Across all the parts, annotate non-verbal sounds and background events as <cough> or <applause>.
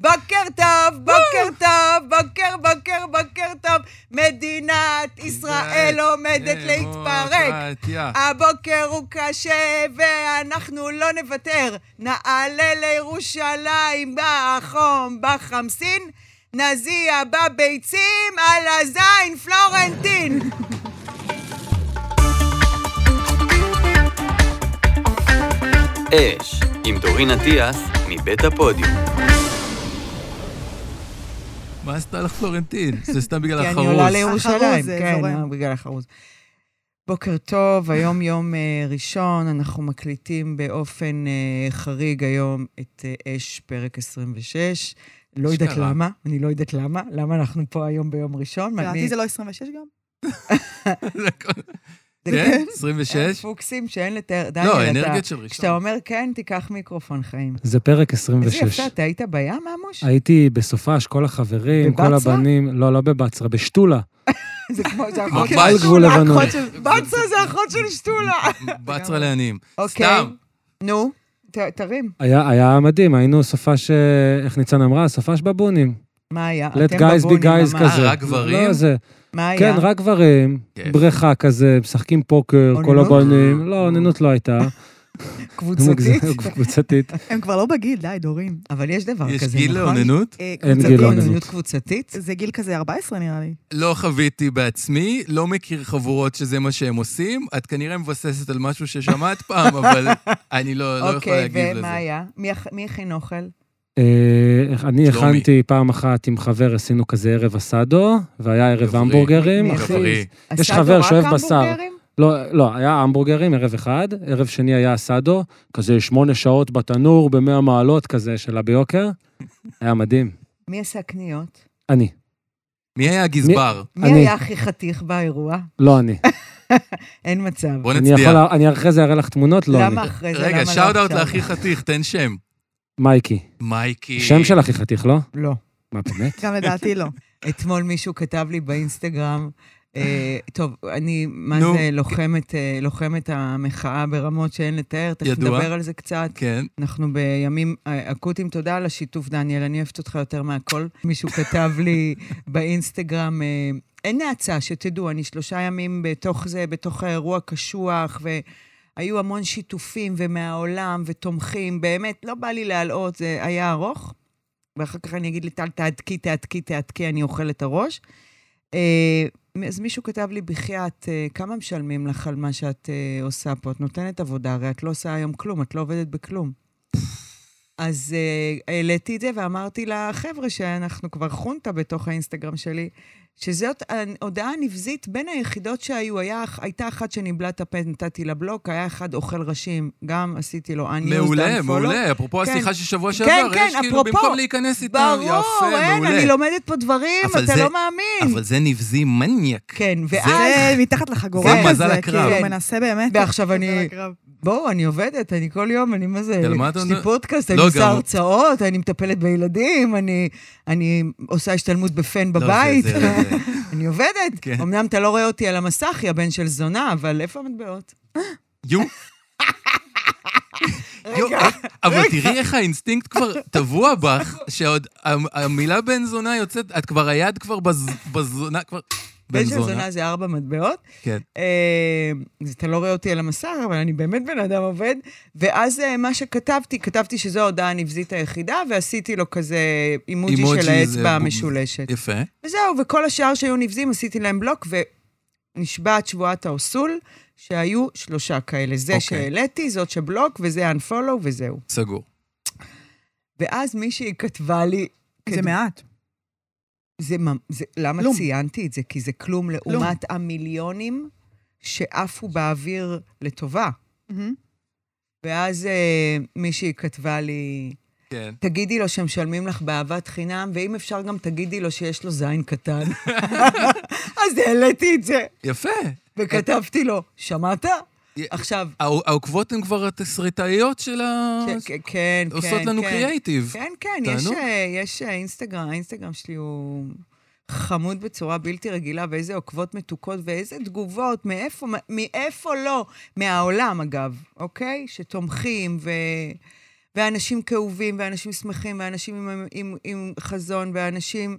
בוקר טוב, בוקר טוב, בוקר, בוקר, בוקר טוב. מדינת ישראל עומדת להתפרק. הבוקר הוא קשה ואנחנו לא נוותר. נעלה לירושלים בחום, בחמסין. נזיע בביצים על הזין פלורנטין. אש, עם דורין אטיאס, מבית הפודיום. מה עשתה לך פלורנטין? <laughs> זה סתם בגלל כי החרוז. אני עולה לירושלים, כן, זורם. בגלל החרוז. בוקר טוב, היום יום אה, ראשון, אנחנו מקליטים באופן אה, חריג היום את אה, אש, פרק 26. לא יודעת. למה, אני לא יודעת למה. למה אנחנו פה היום ביום ראשון? לדעתי זה לא 26 גם? <laughs> כן? <laughs> אין 26? פוקסים שאין לתאר. דניאל, לא, האנרגיות של כשאתה ראשון. אומר כן, תיקח מיקרופון חיים. זה פרק איזה 26. יפה, אתה היית בים, עמוש? הייתי בסופש, כל החברים, כל בבצרה? הבנים, לא, לא בבצרה, בשתולה. <laughs> זה כמו, זה אחות של גבול שתולה. לבנון. בצרה זה אחות של שתולה. בצרה לעניים. אוקיי. סתם. נו, תרים. היה, היה מדהים, היינו סופש, אה, איך ניצן אמרה? סופש בבונים. מה היה? Let guys be guys. כזה. אה, רק גברים? לא, זה, מה היה? כן, רק גברים, כיף. בריכה כזה, משחקים פוקר, כל? הבנים. לא, אוננות לא הייתה. <laughs> קבוצתית. <laughs> קבוצתית. <laughs> הם כבר לא בגיל, די, דורים. אבל יש דבר יש כזה, גיל נכון? לאוננות? אה, אין קבוצתי. גיל לאוננות. אוננות קבוצתית? זה גיל כזה 14 נראה לי. לא חוויתי בעצמי, לא מכיר חבורות שזה מה שהם עושים. את כנראה מבססת על משהו ששמעת פעם, אבל אני לא לא יכול אוקיי, להגיב לזה. ומה היה? מי הכין אוכל? אה, אני. הכנתי פעם אחת עם חבר, עשינו כזה ערב אסדו, והיה ערב. המבורגרים. יש חבר שאוהב בשר. לא, לא, היה המבורגרים, ערב אחד, ערב שני היה אסדו, כזה שמונה שעות בתנור, במאה מעלות כזה שלה ביוקר. היה מדהים. מי עשה קניות? אני. מי היה הגזבר? מי. היה הכי חתיך באירוע? לא אני. <laughs> אין מצב. בוא נצדיע. יכול, אני אחרי זה אראה לך תמונות, לא למה אני. אחרי זה? למה רגע, לא שאוט אאוט עכשיו? להכי חתיך, תן שם. מייקי. מייקי. שם של הכי חתיך, לא? לא. מה, באמת? גם לדעתי לא. אתמול מישהו כתב לי באינסטגרם, אה, טוב, אני, מה. זה לוחמת, אה, לוחמת המחאה ברמות שאין לתאר, תכף. נדבר על זה קצת. כן. אנחנו בימים אקוטיים. תודה על השיתוף, דניאל, אני אוהבת אותך יותר מהכל. מישהו כתב לי <laughs> באינסטגרם, אה, אין נאצה, שתדעו, אני שלושה ימים בתוך זה, בתוך האירוע קשוח, והיו המון שיתופים ומהעולם ותומכים. באמת, לא בא לי להלאות, זה היה ארוך. ואחר כך אני אגיד לטל, תהדקי, תהדקי, תהדקי, אני אוכל את הראש. אה, אז מישהו כתב לי, בחייאת, אה, כמה משלמים לך על מה שאת אה, עושה פה? את נותנת עבודה, הרי את לא עושה היום כלום, את לא עובדת בכלום. אז אה, העליתי את זה ואמרתי לחבר'ה שאנחנו כבר חונטה בתוך האינסטגרם שלי, שזאת הודעה נבזית בין היחידות שהיו. היה, הייתה אחת שניבלה את הפה, נתתי לה בלוק, היה אחד אוכל ראשים, גם עשיתי לו unused, מעולה. מעולה. אפרופו כן. השיחה של שבוע כן, שעבר, כן, יש כאילו, אפרופו. במקום להיכנס איתם, ברור, יפה, אין, מעולה. אני לומדת פה דברים, אתה זה- לא מאמין. אבל זה נבזי מניאק. כן, ואז... זה מתחת לחגורה זה מזל הקרב. כאילו, מנסה באמת. ועכשיו <laughs> אני-. בואו, אני עובדת, אני כל יום, אני מה זה, יש לי? פודקאסט, אני לא, עושה הרצאות, אני מטפלת בילדים, אני, עושה השתלמות בפן לא, בבית, <laughs> אני עובדת. כן. אמנם אתה לא רואה אותי על המסך, יא בן של זונה, אבל איפה המטבעות? יו. <laughs> יו, אבל תראי איך האינסטינקט כבר טבוע בך, שעוד המ- המילה בן זונה יוצאת, את כבר היד כבר בז- בזונה, כבר... בן של זונה זה ארבע מטבעות. כן. אה, אז אתה לא רואה אותי על המסך, אבל אני באמת בן אדם עובד. ואז אה, מה שכתבתי, כתבתי שזו ההודעה הנבזית היחידה, ועשיתי לו כזה אימוג'י אימוג'י של האצבע המשולשת. יפה. וזהו, וכל השאר שהיו נבזים, עשיתי להם בלוק, ונשבעת שבועת האוסול, שהיו שלושה כאלה. זה אוקיי. שהעליתי, זאת שבלוק, וזה unfollow, וזהו. סגור. ואז מישהי כתבה לי... זה כת- מעט. זה, זה, למה כלום. ציינתי את זה? כי זה כלום לעומת המיליונים שעפו באוויר לטובה. מהמם. ואז אה, מישהי כתבה לי, כן. תגידי לו שמשלמים לך באהבת חינם, ואם אפשר גם תגידי לו שיש לו זין קטן. <laughs> אז העליתי את זה, יפה. וכתבתי לו, שמעת? עכשיו, הע- העוקבות הן כבר התסריטאיות של ה... כן, כן, כן. עושות לנו כן. קריאייטיב. כן, כן, יש, תענוג. אה, יש אה, אינסטגרם, האינסטגרם שלי הוא חמוד בצורה בלתי רגילה, ואיזה עוקבות מתוקות ואיזה תגובות, מאיפה, מאיפה לא? מהעולם, אגב, אוקיי? שתומכים ו... ואנשים כאובים, ואנשים שמחים, ואנשים עם, עם, עם חזון, ואנשים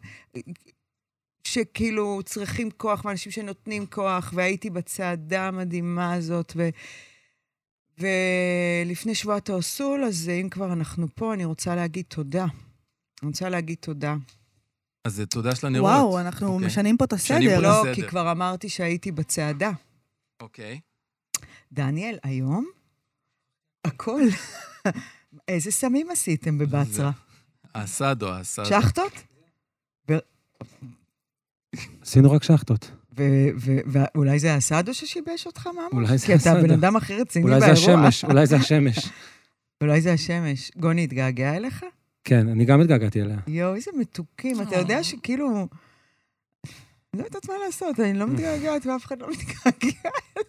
שכאילו צריכים כוח, ואנשים שנותנים כוח, והייתי בצעדה המדהימה הזאת, ו... ולפני שבועת האוסול, אז אם כבר אנחנו פה, אני רוצה להגיד תודה. אני רוצה להגיד תודה. אז תודה של הנרות. וואו, אנחנו אוקיי. משנים פה את משנים פה הסדר. לא, בסדר. כי כבר אמרתי שהייתי בצעדה. אוקיי. דניאל, היום הכל. <laughs> איזה סמים עשיתם בבצרה? האסדו, האסדו. שחטות? עשינו רק שחטות. ואולי זה הסעדו ששיבש אותך ממש? אולי זה כי אתה. הבן אדם הכי רציני אולי באירוע. זה השמש, אולי זה השמש. <laughs> אולי זה השמש. גוני התגעגע אליך? כן, אני גם התגעגעתי אליה. יואו, איזה מתוקים. אתה יודע שכאילו... אני לא יודעת מה לעשות, אני לא מתגעגעת ואף אחד לא מתגעגע אליי.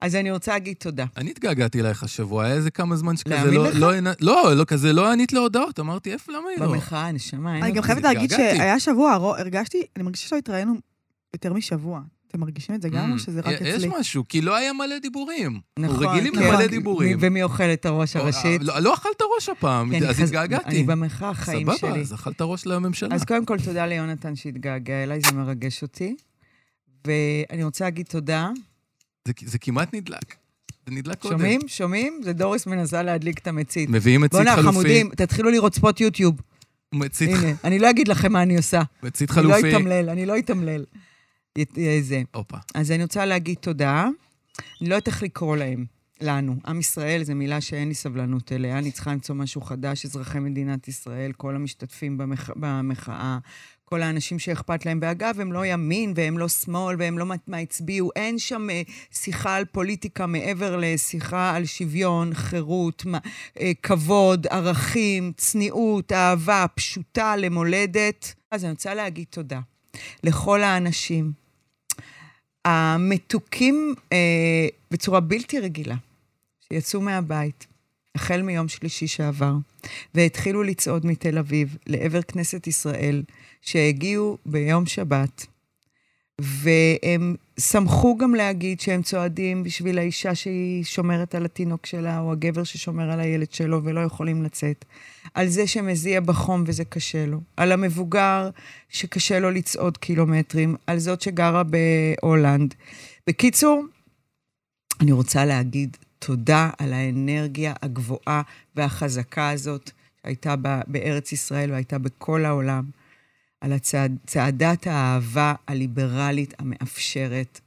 אז אני רוצה להגיד תודה. אני התגעגעתי אלייך השבוע, היה איזה כמה זמן שכזה להאמין לא... לך? לא, לא, לא, כזה לא ענית להודעות, אמרתי, איפה, למה היא לא? במחאה, נשמה, אין אני גם חייבת. להגיד. שהיה שבוע, הרגשתי, אני מרגישה שלא התראינו יותר משבוע. אתם מרגישים את זה גם, או Mm, שזה רק יש אצלי? משהו, כי לא היה מלא דיבורים. נכון, רגילים כן. למלא דיבורים. ומי אוכל את הראש הראשית? לא לא אכלת ראש הפעם, אז התגעגעתי. אני במחאה, החיים סבבה, שלי. אז אכלת ראש לממשלה. אז קודם כל, תודה ליונתן שהתגעגע אליי, זה מרגש אותי. ואני רוצה להגיד תודה. זה- זה כמעט נדלק. זה נדלק קודם. שומעים? שומעים? זה דוריס מנסה להדליק את המצית. מביאים מצית בוא'נה, חלופי. חמודים, תתחילו לראות ספוט יוטיוב. מצית- הנה, אני לא אגיד לכם מה אני עושה. מצית אני לא חלופי. אתמלל, אני לא אתמלל. אה, זה. הופה. אז אני רוצה להגיד תודה. אני לא יודעת איך לקרוא להם, לנו. עם ישראל זו מילה שאין לי סבלנות אליה. אני צריכה למצוא משהו חדש, אזרחי מדינת ישראל, כל המשתתפים במח... במחאה, כל האנשים שאכפת להם. ואגב, הם לא ימין והם לא שמאל והם לא מה- הצביעו. אין שם אה, שיחה על פוליטיקה מעבר לשיחה על שוויון, חירות, אה, כבוד, ערכים, צניעות, אהבה, פשוטה למולדת. אז אני רוצה להגיד תודה לכל האנשים המתוקים אה, בצורה בלתי רגילה, שיצאו מהבית, החל מיום שלישי שעבר, והתחילו לצעוד מתל אביב לעבר כנסת ישראל, שהגיעו ביום שבת, והם שמחו גם להגיד שהם צועדים בשביל האישה שהיא שומרת על התינוק שלה, או הגבר ששומר על הילד שלו ולא יכולים לצאת. על זה שמזיע בחום וזה קשה לו. על המבוגר שקשה לו לצעוד קילומטרים. על זאת שגרה בהולנד. בקיצור, אני רוצה להגיד תודה על האנרגיה הגבוהה והחזקה הזאת שהייתה בארץ ישראל והייתה בכל העולם. על הצעד, צעדת האהבה הליברלית המאפשרת,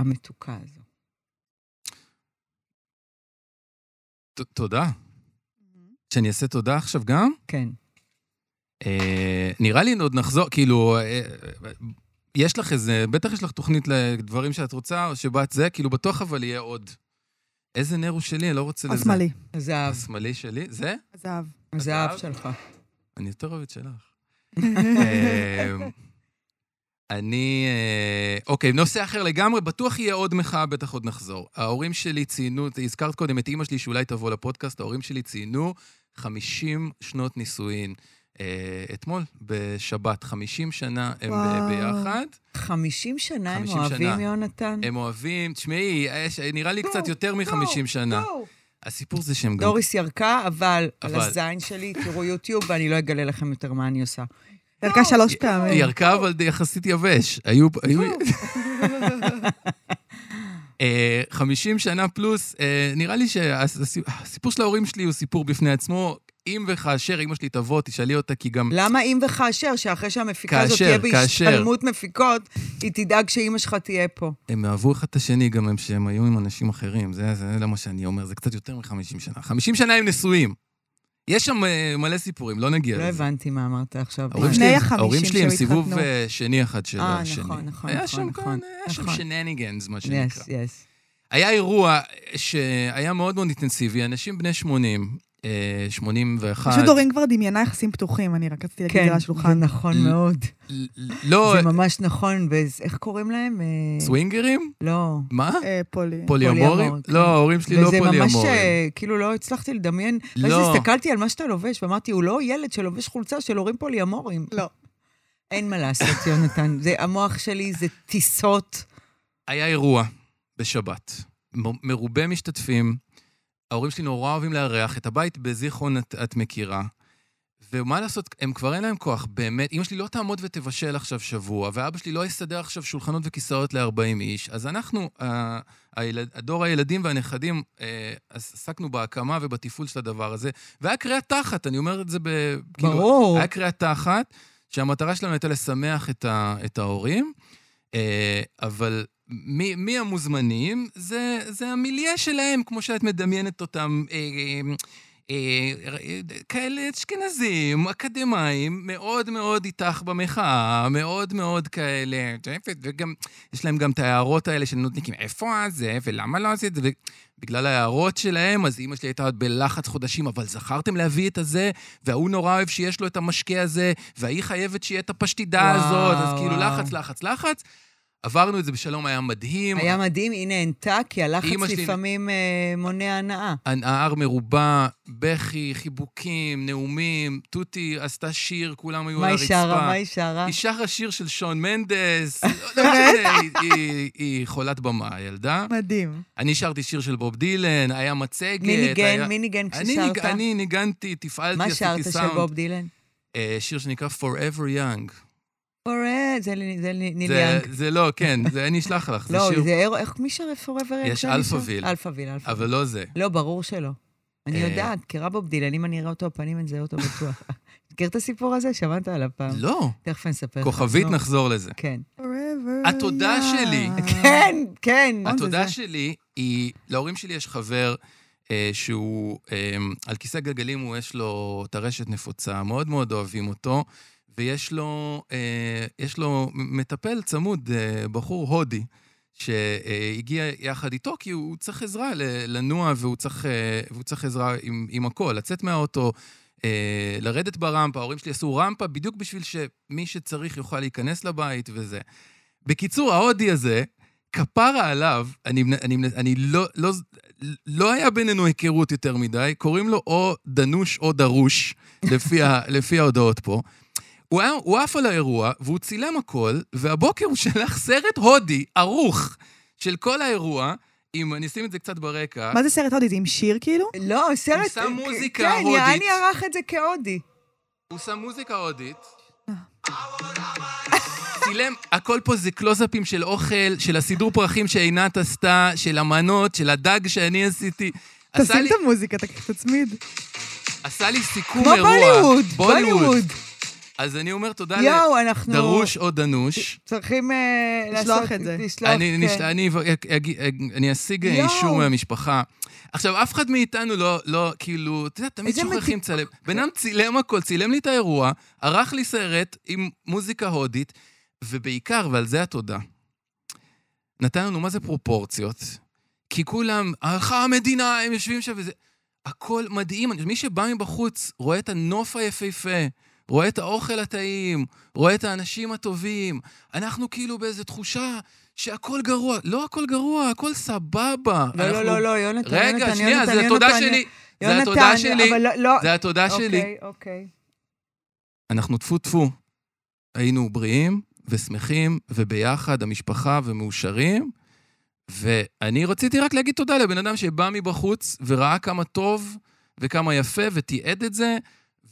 המתוקה הזו. ת- תודה. שאני אעשה תודה עכשיו גם? כן. אה, נראה לי עוד נחזור, כאילו, אה, יש לך איזה, בטח יש לך תוכנית לדברים שאת רוצה, או שבאת זה, כאילו, בטוח אבל יהיה עוד. איזה נר הוא שלי? אני לא רוצה לזה. השמאלי, הזהב, השמאלי שלי? זה? הזהב. הזהב הזהב? שלך. אני יותר אוהב את שלך. <laughs> אה, אני... אה, אוקיי, נושא אחר לגמרי, בטוח יהיה עוד מחאה, בטח עוד נחזור. ההורים שלי ציינו, הזכרת קודם את אימא שלי שאולי תבוא לפודקאסט, ההורים שלי ציינו 50 שנות נישואין. אה, אתמול, בשבת, 50 שנה הם וואו. ביחד. 50 שנה הם 50 אוהבים, שנה. יונתן? הם אוהבים, תשמעי, נראה לי קצת יותר מ-50 שנה. הסיפור זה שהם גם... דוריס ירקה, אבל על אבל- הזין שלי, תראו יוטיוב, ואני לא אגלה לכם יותר מה אני עושה. ירקה שלוש פעמים. היא ירקה, אבל יחסית יבש. היו... היו... <laughs> אה, 50 שנה פלוס, אה, נראה לי שהסיפור של ההורים שלי הוא סיפור בפני עצמו. אם וכאשר אמא שלי תבוא, תשאלי אותה, כי גם... למה אם וכאשר, שאחרי שהמפיקה הזאת תהיה. בהשתלמות מפיקות, היא תדאג שאימא שלך תהיה פה. הם אהבו אחד את השני גם הם שהם היו עם אנשים אחרים. זה, זה לא מה שאני אומר, זה קצת יותר מ-50 שנה. 50 שנה הם נשואים. יש שם אה, מלא סיפורים, לא נגיע לא לזה. הבנתי מה אמרת עכשיו. לפני החמישים ההורים שלי הם סיבוב. אה, שני אחד של אה, השני. נכון, נכון, היה נכון, שם נכון, כאן, היה שם נכון. שנניגנס, מה שנקרא. יס. היה אירוע שהיה מאוד מאוד אינטנסיבי, אנשים בני 80, אה, 81. פשוט דורין כבר דמיינה יחסים פתוחים, אני רק רציתי להגיד את כן, זה על זה השולחן. נכון מאוד. לא, זה ממש נכון, ואיך קוראים להם? אה, סווינגרים? לא. מה? אה, פולי. פוליאמורים? פוליאמור, כן. לא, ההורים שלי לא וזה ממש, פוליאמורים. אה, כאילו, לא הצלחתי לדמיין. ואז לא. הסתכלתי על מה שאתה לובש, ואמרתי, הוא לא ילד שלובש חולצה של הורים פוליאמורים. לא. אין מה לעשות, יונתן. זה, המוח שלי זה טיסות. היה אירוע בשבת, מרובה משתתפים, ההורים שלי נורא אוהבים לארח, את הבית בזיכרון את, את מכירה. ומה לעשות, הם כבר אין להם כוח, באמת. אמא שלי לא תעמוד ותבשל עכשיו שבוע, ואבא שלי לא יסדר עכשיו שולחנות וכיסאות ל-40 איש. אז אנחנו, ה- הילד, הדור הילדים והנכדים, אה, עסקנו בהקמה ובתפעול של הדבר הזה. והיה קריאת תחת, אני אומר את זה ב... כאילו, ברור. היה קריאת תחת, שהמטרה שלנו הייתה לשמח את, ה, את ההורים, אה, אבל מי, מי המוזמנים? זה, זה המיליה שלהם, כמו שאת מדמיינת אותם. אה, אה, אה, כאלה אשכנזים, אקדמאים, מאוד מאוד איתך במחאה, מאוד מאוד כאלה, וגם, יש להם גם את ההערות האלה של נודניקים, איפה זה, ולמה לא עשית את זה, ובגלל ההערות שלהם, אז אימא שלי הייתה עוד בלחץ חודשים, אבל זכרתם להביא את הזה, וההוא נורא אוהב שיש לו את המשקה הזה, והיא חייבת שיהיה את הפשטידה וואו, הזאת, אז כאילו וואו. לחץ, לחץ, לחץ. עברנו את זה בשלום, היה מדהים. היה מדהים, היא נהנתה, כי הלחץ שלי- לפעמים אה, מונע הנאה. ההר מרובע, בכי, חיבוקים, נאומים, תותי עשתה שיר, כולם היו מה על היא הרצפה. שרה? מה היא שרה? היא שרה שיר של שון מנדס, <laughs> לא לא משנה, היא- היא- היא חולת במה, הילדה. מדהים. אני שרתי שיר של בוב דילן, היה מצגת. מי ניגן? היה- מי ניגן אני כששרת? ניג- אני ניגנתי, תפעלתי, מה עשיתי שרת של סאונד. בוב דילן? אה, שיר שנקרא Forever Young. פורט, זה ל- זה לא, כן, זה אני אשלח לך, זה לא, שיר, זה אירו, איך מי שר Forever Young? יש אלפאוויל. אלפאוויל, אלפאוויל. אבל לא זה. לא, ברור שלא. אני אה. יודעת, מכירה בוב דילן, אם אני אראה אותו בפנים, אני אזהה אותו בטוח. <laughs> מכיר את הסיפור הזה? שמעת עליו פעם? לא, תכף אני אספר לך. כוכבית נו. נחזור לזה. כן. Forever התודה. שלי. כן, כן. התודה. שלי היא, להורים שלי יש חבר אה, שהוא, אה, על כיסא גלגלים הוא, יש לו טרשת נפוצה, מאוד מאוד אוהבים אותו, ויש לו, אה, יש לו מטפל צמוד, אה, בחור הודי, שהגיע יחד איתו, כי הוא צריך עזרה לנוע, והוא צריך, אה, והוא צריך עזרה עם, עם הכל, לצאת מהאוטו. אה, לרדת ברמפה, ההורים שלי עשו רמפה בדיוק בשביל שמי שצריך יוכל להיכנס לבית וזה. בקיצור, ההודי הזה, כפרה עליו, אני, אני, אני לא, לא, לא היה בינינו היכרות יותר מדי, קוראים לו או דנוש או דרוש, לפי, ה, לפי ההודעות פה. הוא, היה, הוא עף על האירוע, והוא צילם הכל, והבוקר הוא שלח סרט הודי, ערוך, של כל האירוע, אם אני אשים את זה קצת ברקע. מה זה סרט הודי? זה עם שיר כאילו? לא, סרט... הוא שם מוזיקה כן, הודית. יעני ערך את זה כהודי. הוא שם מוזיקה הודית. צילם, הכל פה זה קלוזאפים של אוכל, של הסידור פרחים שעינת עשתה, של המנות, של הדג שאני עשיתי. תשים את המוזיקה, תצמיד. עשה לי סיכום כמו אירוע. בוליווד, בוליווד. אז אני אומר תודה יואו, אנחנו... לדרוש או דנוש. צריכים אה, לשלוח לעשות- את זה. לשלוח, אני, כן. אני, אג- אני אשיג יואו. אישור מהמשפחה. עכשיו, אף אחד מאיתנו לא, לא, כאילו, אתה יודע, תמיד שוכחים. צלם. בן אדם צילם הכל, צילם לי את האירוע, ערך לי סרט עם מוזיקה הודית, ובעיקר, ועל זה התודה, נתן לנו מה זה פרופורציות. כי כולם, הלכה המדינה, הם יושבים שם וזה... הכל מדהים. מי שבא מבחוץ רואה את הנוף היפהפה, רואה את האוכל הטעים, רואה את האנשים הטובים. אנחנו כאילו באיזו תחושה שהכל גרוע. לא הכל גרוע, הכל סבבה. לא, לא, אנחנו- לא, לא, יונתן, רגע, יונתן, שנייה, יונתן, זה התודה יונתן, שלי. זה יונתן, התודה שלי. אבל לא, לא. זה התודה שלי. אוקיי, אוקיי. אנחנו טפו טפו. היינו בריאים ושמחים וביחד, המשפחה ומאושרים. ואני רציתי רק להגיד תודה לבן אדם שבא מבחוץ וראה כמה טוב וכמה יפה ותיעד את זה,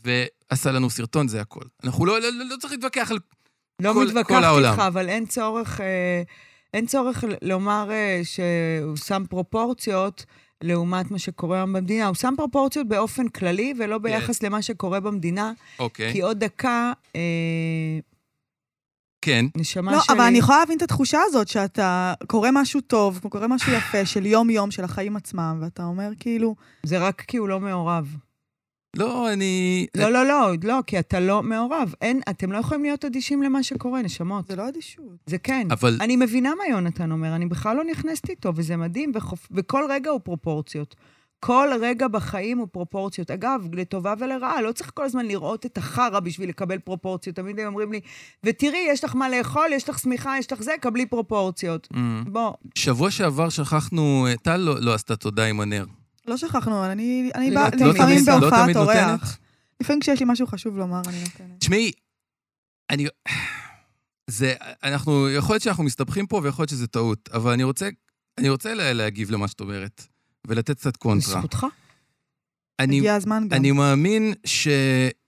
ועשה לנו סרטון, זה הכל. אנחנו לא, לא, לא, לא צריך להתווכח על... לא כל- כל העולם. איתך, אבל אין צורך, אה, אין צורך לומר אה, שהוא שם פרופורציות לעומת מה שקורה היום במדינה. הוא שם פרופורציות באופן כללי, ולא ביחס למה שקורה במדינה, אוקיי, כי עוד דקה, אה, כן. נשמה לא, שלי... אבל אני יכולה להבין את התחושה הזאת שאתה קורא משהו טוב, קורא משהו יפה של יום-יום של החיים עצמם, ואתה אומר כאילו, זה רק כי הוא לא מעורב. לא, אני... לא, לא, לא, לא, כי אתה לא מעורב. אין, אתם לא יכולים להיות אדישים למה שקורה, נשמות. זה לא אדישות. זה כן. אבל אני מבינה מה יונתן אומר, אני בכלל לא נכנסת איתו, וזה מדהים, וחופ... וכל רגע הוא פרופורציות. כל רגע בחיים הוא פרופורציות. אגב, לטובה ולרעה, לא צריך כל הזמן לראות את החרא בשביל לקבל פרופורציות. תמיד הם אומרים לי, ותראי, יש לך מה לאכול, יש לך שמיכה, יש לך זה, קבלי פרופורציות. Mm. בוא, שבוע שעבר שכחנו, טל לא, לא עשתה תודה עם הנר. לא שכחנו, אני, אני לא באה תמיד לפעמים. לא בהופעת? אורח. לפעמים כשיש לי משהו חשוב לומר, אני נותנת. תשמעי, אני... זה, אנחנו, יכול להיות שאנחנו מסתבכים פה ויכול להיות שזה טעות, אבל אני רוצה, אני רוצה לה, להגיב למה שאת אומרת. ולתת קצת קונטרה. זכותך. אני, הגיע הזמן גם. אני מאמין ש,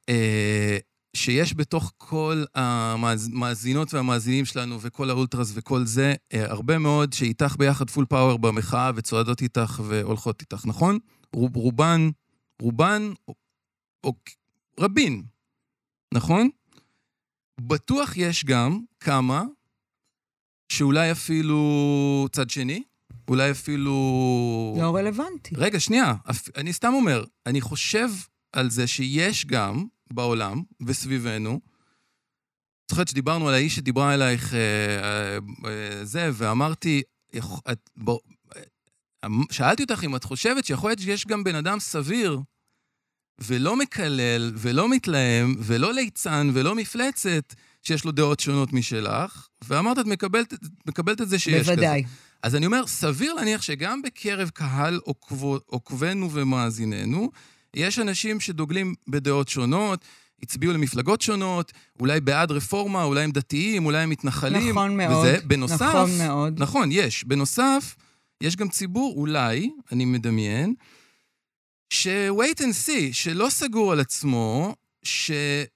אה, שיש בתוך כל המאזינות והמאזינים שלנו וכל האולטרס וכל זה, אה, הרבה מאוד שאיתך ביחד full power במחאה וצועדות איתך והולכות איתך, נכון? רוב, רובן, רובן, או, או רבין, נכון? בטוח יש גם כמה שאולי אפילו צד שני, אולי אפילו... לא רלוונטי. רגע, שנייה, אפ- אני סתם אומר, אני חושב על זה שיש גם בעולם וסביבנו, זוכרת שדיברנו על האיש שדיברה אלייך אה, אה, אה, זה, ואמרתי, יכ- את, בוא, אה, שאלתי אותך אם את חושבת שיכול להיות שיש גם בן אדם סביר, ולא מקלל, ולא מתלהם, ולא ליצן, ולא מפלצת, שיש לו דעות שונות משלך, ואמרת, את מקבלת, מקבלת את זה שיש כזה. בוודאי. אז אני אומר, סביר להניח שגם בקרב קהל עוקבינו ומאזיננו, יש אנשים שדוגלים בדעות שונות, הצביעו למפלגות שונות, אולי בעד רפורמה, אולי הם דתיים, אולי הם מתנחלים. נכון מאוד. וזה, בנוסף... נכון מאוד. נכון, יש. בנוסף, יש גם ציבור, אולי, אני מדמיין, ש-wait and see, שלא סגור על עצמו, ש...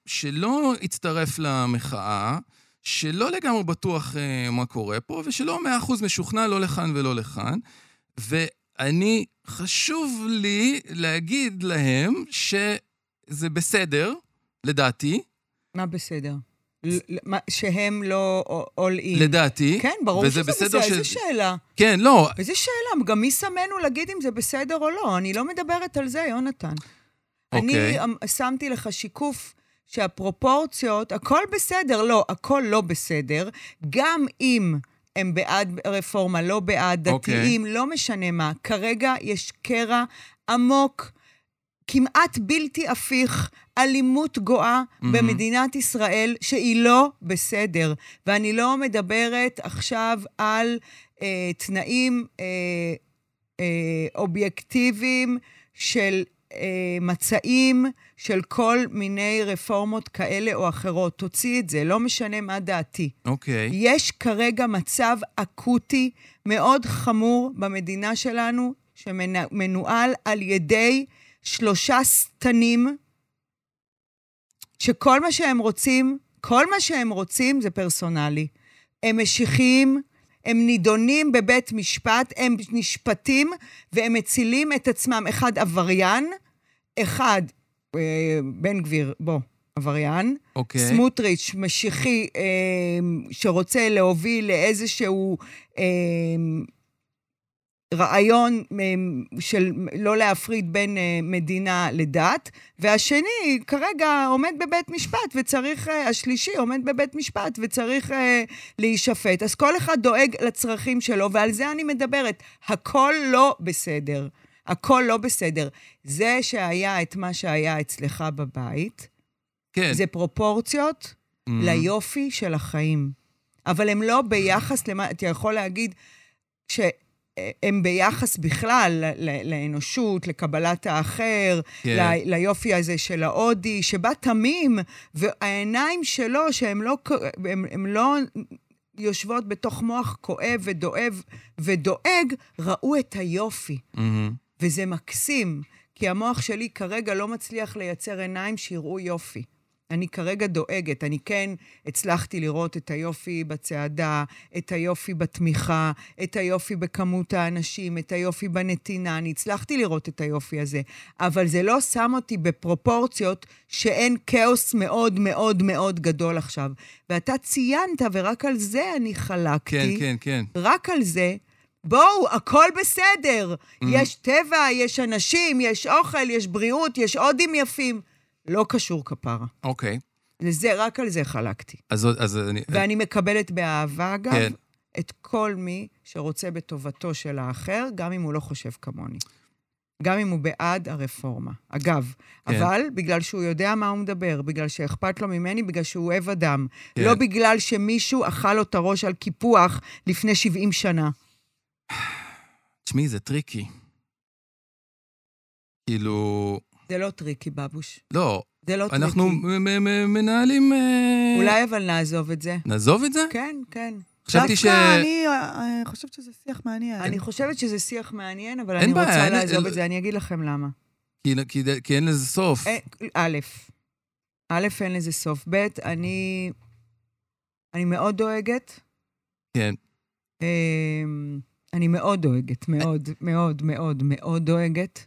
שלא הצטרף למחאה, שלא לגמרי בטוח uh, מה קורה פה, ושלא מאה אחוז משוכנע לא לכאן ולא לכאן. ואני, חשוב לי להגיד להם שזה בסדר, לדעתי, מה בסדר? מה- שהם לא all in. לדעתי. כן, ברור שזה בסדר. ש- איזה שאלה. כן, לא, איזה שאלה, גם מי שמנו להגיד אם זה בסדר או לא? אני לא מדברת על זה, יונתן. אוקיי. אני אמ- שמתי לך שיקוף שהפרופורציות, הכל בסדר, לא, הכל לא בסדר. גם אם הם בעד רפורמה, לא בעד אוקיי. דתיים, לא משנה מה. כרגע יש קרע עמוק, כמעט בלתי הפיך, אלימות גואה מהמם. במדינת ישראל, שהיא לא בסדר. ואני לא מדברת עכשיו על אה, תנאים אה, אה, אובייקטיביים של מצעים, של כל מיני רפורמות כאלה או אחרות. תוציא את זה, לא משנה מה דעתי. אוקיי. יש כרגע מצב אקוטי מאוד חמור במדינה שלנו, שמנוהל על ידי שלושה שטנים, שכל מה שהם רוצים, כל מה שהם רוצים זה פרסונלי. הם משיחיים, הם נידונים בבית משפט, הם נשפטים והם מצילים את עצמם. אחד עבריין, אחד, אה, בן גביר, בוא, עבריין, אוקיי. סמוטריץ', משיחי, אה, שרוצה להוביל לאיזשהו אה, רעיון אה, של לא להפריד בין אה, מדינה לדת, והשני כרגע עומד בבית משפט וצריך, אה, השלישי עומד בבית משפט וצריך להישפט. אז כל אחד דואג לצרכים שלו, ועל זה אני מדברת. הכל לא בסדר. הכל לא בסדר. זה שהיה את מה שהיה אצלך בבית, כן. זה פרופורציות Mhm. ליופי של החיים. אבל הם לא ביחס למה, אתה יכול להגיד שהם ביחס בכלל לאנושות, לקבלת האחר, כן. ל- ליופי הזה של ההודי, שבא תמים, והעיניים שלו, שהן לא, הם, הם לא יושבות בתוך מוח כואב ודואב ודואג, ראו את היופי. מהמם. וזה מקסים, כי המוח שלי כרגע לא מצליח לייצר עיניים שיראו יופי. אני כרגע דואגת, אני כן הצלחתי לראות את היופי בצעדה, את היופי בתמיכה, את היופי בכמות האנשים, את היופי בנתינה, אני הצלחתי לראות את היופי הזה, אבל זה לא שם אותי בפרופורציות שאין כאוס מאוד מאוד מאוד גדול עכשיו. ואתה ציינת, ורק על זה אני חלקתי. כן, כן, כן. רק על זה, בואו, הכל בסדר. יש טבע, יש אנשים, יש אוכל, יש בריאות, יש הודים יפים. לא קשור כפרה. אוקיי. לזה, רק על זה חלקתי. אז אז אני... ואני מקבלת באהבה, אגב, כן. את כל מי שרוצה בטובתו של האחר, גם אם הוא לא חושב כמוני. גם אם הוא בעד הרפורמה. אגב, כן. אבל בגלל שהוא יודע מה הוא מדבר, בגלל שאכפת לו ממני, בגלל שהוא אוהב אדם. כן. לא בגלל שמישהו אכל לו את הראש על קיפוח לפני 70 שנה. <sighs> תשמעי, זה tricky. כאילו... זה לא tricky, בבוש. לא, זה לא אנחנו tricky. מ- מנהלים... אה, אולי אבל נעזוב את זה. נעזוב את זה? כן, כן. חשבתי ש... דווקא אני אה, חושבת שזה שיח מעניין. אני חושבת שזה שיח מעניין, אבל אני רוצה לעזוב את זה, אני אגיד לכם למה. כי, כי, כי אין לזה סוף. אה, א', א', אין לזה סוף. ב', אני, אני מאוד דואגת. כן. אמ, אני מאוד דואגת, מאוד, מאוד, מאוד, מאוד דואגת.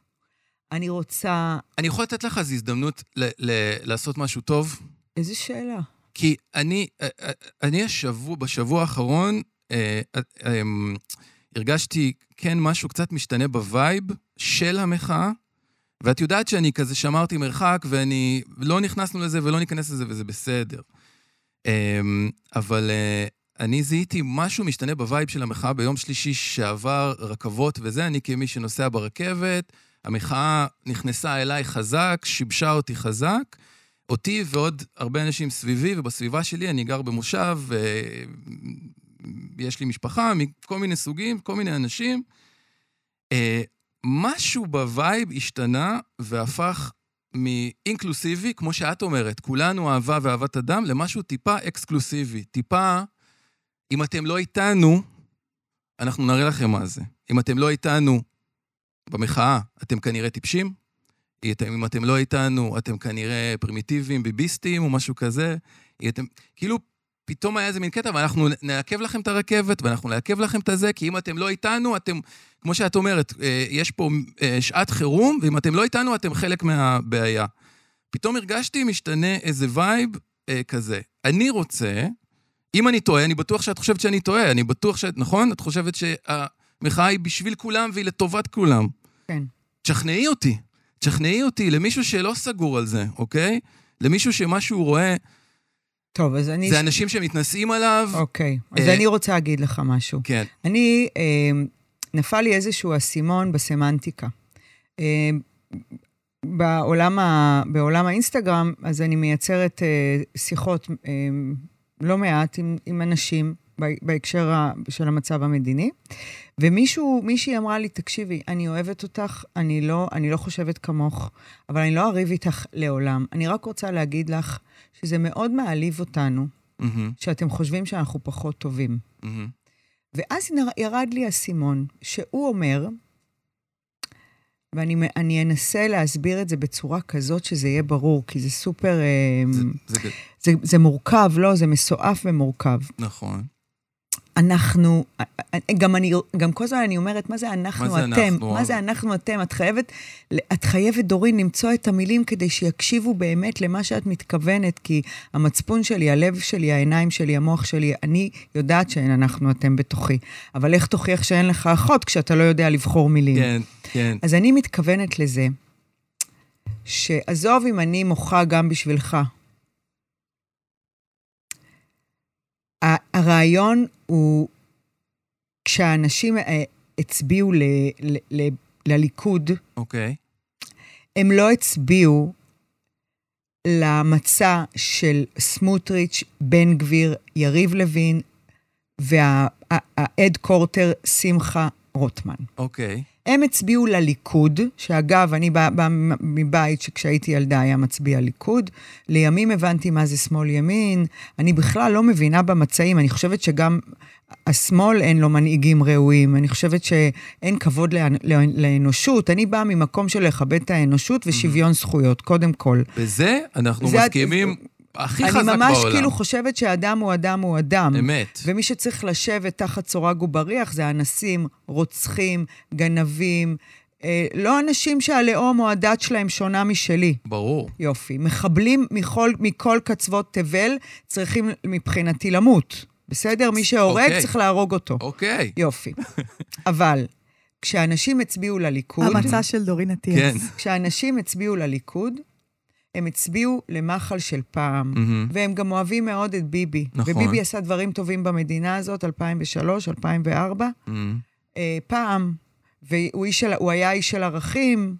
אני רוצה... אני יכול לתת לך איזו הזדמנות ל- ל- לעשות משהו טוב? איזה שאלה. כי אני, אה, אה, אני השבוע, בשבוע האחרון, אה, אה, אה, הרגשתי כן משהו קצת משתנה ב vibe של המחאה, ואת יודעת שאני כזה שמרתי מרחק, ואני, לא נכנסנו לזה ולא ניכנס לזה, וזה בסדר. אה, אבל אה, אני זיהיתי משהו משתנה ב vibe של המחאה ביום שלישי שעבר, רכבות וזה, אני כמי שנוסע ברכבת, המחאה נכנסה אליי חזק, שיבשה אותי חזק. אותי ועוד הרבה אנשים סביבי ובסביבה שלי, אני גר במושב, ויש לי משפחה מכל מיני סוגים, כל מיני אנשים. אה, משהו ב vibe השתנה והפך מאינקלוסיבי, כמו שאת אומרת, כולנו אהבה ואהבת אדם, למשהו טיפה אקסקלוסיבי. טיפה, אם אתם לא איתנו, אנחנו נראה לכם מה זה. אם אתם לא איתנו במחאה, אתם כנראה טיפשים, אם אתם לא איתנו, אתם כנראה פרימיטיביים, ביביסטים או משהו כזה. אתם, כאילו, פתאום היה איזה מין קטע, ואנחנו נעכב לכם את הרכבת, ואנחנו נעכב לכם את הזה, כי אם אתם לא איתנו, אתם, כמו שאת אומרת, אה, יש פה אה, שעת חירום, ואם אתם לא איתנו, אתם חלק מהבעיה. פתאום הרגשתי משתנה איזה וייב אה, כזה. אני רוצה, אם אני טועה, אני בטוח שאת חושבת שאני טועה, אני בטוח שאת, נכון? את חושבת שהמחאה היא בשביל כולם והיא לטובת כולם. כן. תשכנעי אותי. תשכנעי אותי למישהו שלא סגור על זה, אוקיי? למישהו שמה שהוא רואה טוב, אז אני... זה אנשים שמתנשאים עליו. אוקיי, אז אה, אני רוצה להגיד לך משהו. כן. אני, אה, נפל לי איזשהו אסימון בסמנטיקה. אה, בעולם, ה, בעולם האינסטגרם, אז אני מייצרת אה, שיחות אה, לא מעט עם, עם אנשים בהקשר של המצב המדיני, ומישהו, מישהי אמרה לי, תקשיבי, אני אוהבת אותך, אני לא, אני לא חושבת כמוך, אבל אני לא אריב איתך לעולם. אני רק רוצה להגיד לך שזה מאוד מעליב אותנו, מהמם, שאתם חושבים שאנחנו פחות טובים. מהמם. ואז ירד לי האסימון, שהוא אומר, ואני אני אנסה להסביר את זה בצורה כזאת שזה יהיה ברור, כי זה סופר... זה- זה ג- זה, זה מורכב, לא? זה מסועף ומורכב. נכון. אנחנו, גם אני, גם כל הזמן אני אומרת, מה זה אנחנו, מה זה אתם? אנחנו? מה זה אנחנו, אתם? את חייבת, את חייבת, דורין, למצוא את המילים כדי שיקשיבו באמת למה שאת מתכוונת, כי המצפון שלי, הלב שלי, העיניים שלי, המוח שלי, אני יודעת שאין אנחנו, אתם בתוכי. אבל איך תוכיח שאין לך אחות כשאתה לא יודע לבחור מילים? כן, כן. אז אני מתכוונת לזה, שעזוב אם אני מוחה גם בשבילך. ה- הרעיון הוא, כשהאנשים אה, הצביעו ל, ל, ל, לליכוד, אוקיי. הם לא הצביעו למצע של סמוטריץ', בן גביר, יריב לוין והאד קורטר שמחה רוטמן. אוקיי. הם הצביעו לליכוד, שאגב, אני באה בא מבית שכשהייתי ילדה היה מצביע ליכוד. לימים הבנתי מה זה שמאל-ימין. אני בכלל לא מבינה במצעים. אני חושבת שגם השמאל אין לו מנהיגים ראויים. אני חושבת שאין כבוד לאנ- לאנושות. אני באה ממקום של לכבד את האנושות ושוויון זכויות, קודם כל. בזה אנחנו זה- מסכימים הכי חזק אני בעולם. ממש כאילו חושבת שאדם הוא אדם הוא אדם. אמת. ומי שצריך לשבת תחת סורג ובריח זה אנסים, רוצחים, גנבים, אה, לא אנשים שהלאום או הדת שלהם שונה משלי. ברור. יופי. מחבלים מכל, מכל קצוות תבל צריכים מבחינתי למות. בסדר? מי שהורג אוקיי. צריך להרוג אותו. אוקיי. יופי. <laughs> אבל כשאנשים הצביעו לליכוד, המצע של דורין כן. אטיאס. כשאנשים הצביעו לליכוד, הם הצביעו למחל של פעם. מהמם. והם גם אוהבים מאוד את ביבי. נכון. וביבי עשה דברים טובים במדינה הזאת, 2003, 2004. מהמם. אה, פעם, והוא של, היה איש של ערכים,